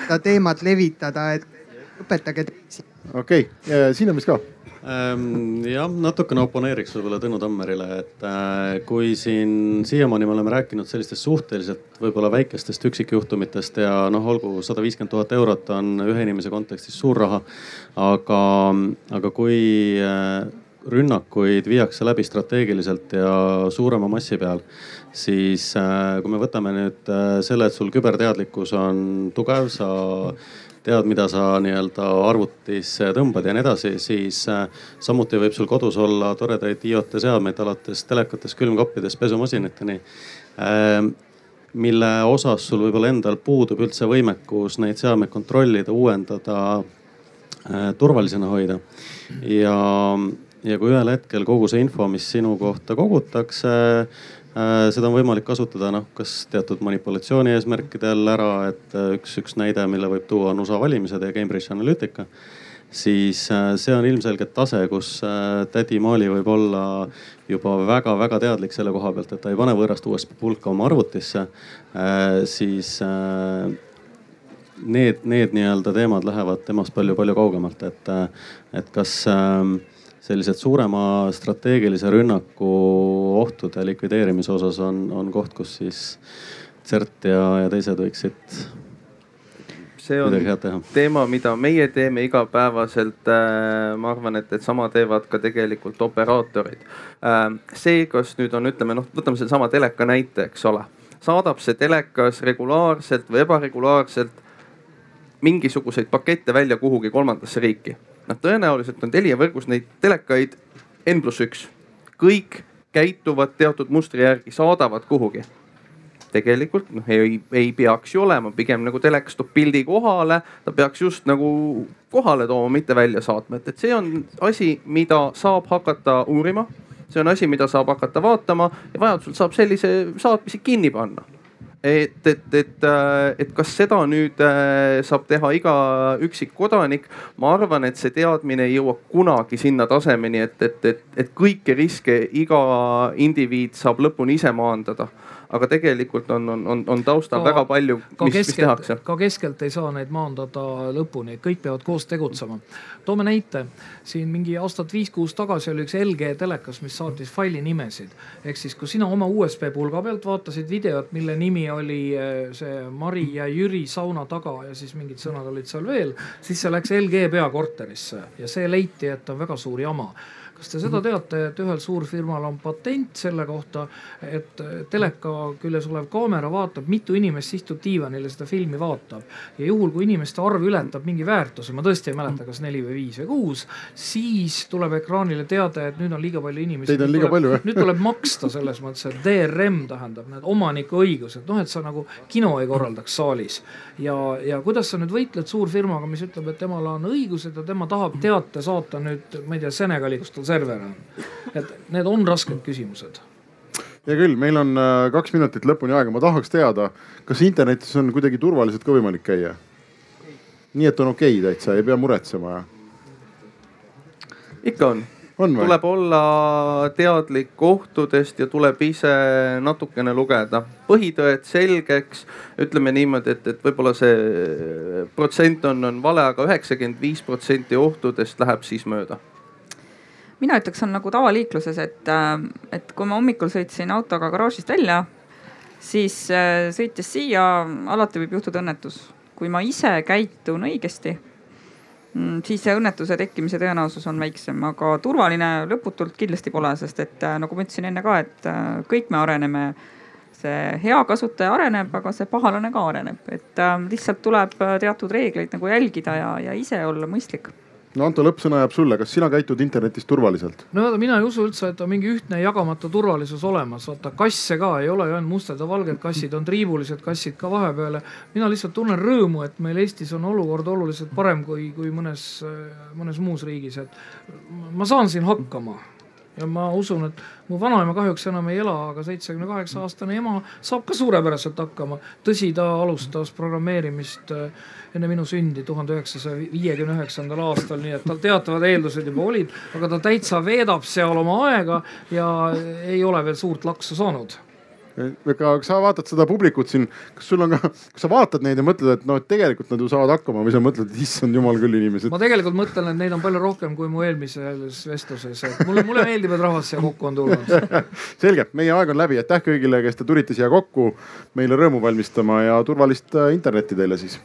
seda teemat levitada, et õpetage teisi. okei okay., siin on vist ka jah, natukene oponeeriks võib-olla Tõnu Tammerile, et äh, kui siin siiamaani me oleme rääkinud sellistest suhteliselt võib-olla väikestest üksikjuhtumitest ja noh, olgu sada viiskümmend tuhat eurot on ühe inimese kontekstis suur raha. aga, aga kui äh, rünnakuid viiakse läbi strateegiliselt ja suurema massi peal, siis äh, kui me võtame nüüd selle, et sul küberteadlikkus on tugev, sa tead, mida sa nii-öelda arvutis tõmbad ja nii edasi, siis äh, samuti võib sul kodus olla toredaid IoT seadmeid alates telekatest, külmkappidest, pesumasinateni ähm, mille osas sul võib-olla endal puudub üldse võimekus neid seadmeid kontrollida, uuendada äh, turvalisena hoida. ja, ja kui ühel hetkel kogu see info, mis sinu kohta kogutakse seda on võimalik kasutada noh, kas teatud manipulatsiooni eesmärkidel ära, et äh, üks, üks näide, mille võib tuua, on USA valimised ja Cambridge Analytica siis äh, see on ilmselgelt tase, kus äh, tädi Maali võib olla juba väga-väga teadlik selle koha pealt, et ta ei pane võõrast USB pulka oma arvutisse. Äh, siis need, need nii-öelda teemad lähevad temast palju-palju kaugemalt, et, et kas ähm, sellised suurema strateegilise rünnaku ohtude likvideerimise osas on, on koht, kus siis CERT ja, ja teised võiksid see on teema, mida meie teeme igapäevaselt. Äh, ma arvan, et, et sama teevad ka tegelikult operaatorid. Äh, see, kas nüüd on, ütleme noh, võtame sellesama teleka näite, eks ole. saadab see telekas regulaarselt või ebaregulaarselt mingisuguseid pakette välja kuhugi kolmandasse riiki. Noh, tõenäoliselt on Telia võrgus neid telekaid N pluss üks. kõik käituvad teatud mustri järgi, saadavad kuhugi. Tegelikult noh, ei, ei peaks ju olema, pigem nagu telekas toob pildi kohale, ta peaks just nagu kohale tooma, mitte välja saatma, et, et see on asi, mida saab hakata uurima. see on asi, mida saab hakata vaatama. Ja vajadusel saab sellise saatmise kinni panna et, et, et, äh, et kas seda nüüd äh, saab teha iga üksik kodanik. ma arvan, et see teadmine ei jõua kunagi sinna tasemeni, et, et, et, et kõiki riske iga indiviid saab lõpuni ise maandada aga tegelikult on, on, on, on taustal ka, väga palju, mis, mis tehakse. ka keskelt ei saa neid maandada lõpuni, kõik peavad koos tegutsema. toome näite, siin mingi aastat viis-kuus tagasi oli üks LG telekas, mis saatis faili nimesid. ehk siis, kui sina oma USB pulga pealt vaatasid videot, mille nimi oli eh, see Mari ja Jüri sauna taga ja siis mingid sõnad olid seal veel, siis see läks LG peakorterisse ja see leiti, et on väga suur jama kas te seda teate, et ühel suurfirmal on patent selle kohta, et teleka küljes olev kaamera vaatab, mitu inimest istub diivanil ja seda filmi vaatab. ja juhul, kui inimeste arv ületab mingi väärtuse, ma tõesti ei mäleta, kas neli või viis või kuus, siis tuleb ekraanile teade, et nüüd on liiga palju inimesi. Teid on liiga palju jah? nüüd tuleb maksta selles mõttes, et DRM tähendab need omaniku õigused, noh, et sa nagu kino ei korraldaks saalis. ja, ja kuidas sa nüüd võitled suurfirmaga, mis ütleb, et temal on õigused ja tema tahab teate saata nüüd, ma ei tea, Senegali, kus tal server on. et need on rasked küsimused hea küll, meil on äh, kaks minutit lõpuni aega, ma tahaks teada, kas internetis on kuidagi turvaliselt ka võimalik käia? nii et on okei okay, täitsa, ei pea muretsema? ikka on, on. tuleb olla teadlik ohtudest ja tuleb ise natukene lugeda põhitõed selgeks. ütleme niimoodi, et, et võib-olla see protsent on, on vale aga, aga üheksakümmend viis protsenti ohtudest läheb siis mööda mina ütleks, on nagu tavaliikluses, et, äh, et kui ma hommikul sõitsin autoga garaažist välja, siis äh, sõites siia alati võib juhtuda õnnetus. kui ma ise käitun õigesti, mm, siis see õnnetuse tekkimise tõenäosus on väiksem, aga turvaline lõputult kindlasti pole, sest et äh, nagu ma ütlesin enne ka, et kõik me areneme. See hea kasutaja areneb, aga see pahalane ka areneb, et äh, lihtsalt tuleb teatud reegleid nagu jälgida ja, ja ise olla mõistlik no Anto, lõppsõna jääb sulle, kas sina käitud internetis turvaliselt? no mina ei usu üldse, et on mingi ühtne jagamatu turvalisus olemas, vaata kasse ka ei ole ju ainult mustad ja valged kassid, on triibulised kassid ka vahepeal. mina lihtsalt tunnen rõõmu, et meil Eestis on olukord oluliselt parem kui, kui mõnes, mõnes muus riigis, et ma saan siin hakkama ja ma usun, et mu vanaema kahjuks enam ei ela, aga seitsmekümne kaheksa aastane ema saab ka suurepäraselt hakkama. tõsi, ta alustas programmeerimist äh, enne minu sündi tuhande üheksasaja viiekümne üheksandal aastal, nii et tal teatavad eeldused juba olid, aga ta täitsa veedab seal oma aega ja ei ole veel suurt laksu saanud. Aga sa vaatad seda publikut siin, kas sul on ka, kas sa vaatad neid ja mõtled, et noh, et tegelikult nad ju saavad hakkama või sa mõtled, et issand jumal küll inimesed. ma tegelikult mõtlen, et neid on palju rohkem kui mu eelmises vestluses, et mulle, mulle meeldib, et rahvas siia kokku on tulnud. *laughs* Selge, meie aeg on läbi, aitäh kõigile, kes te tulite siia kokku meile rõõmu valmistama ja turvalist äh, internetti teile siis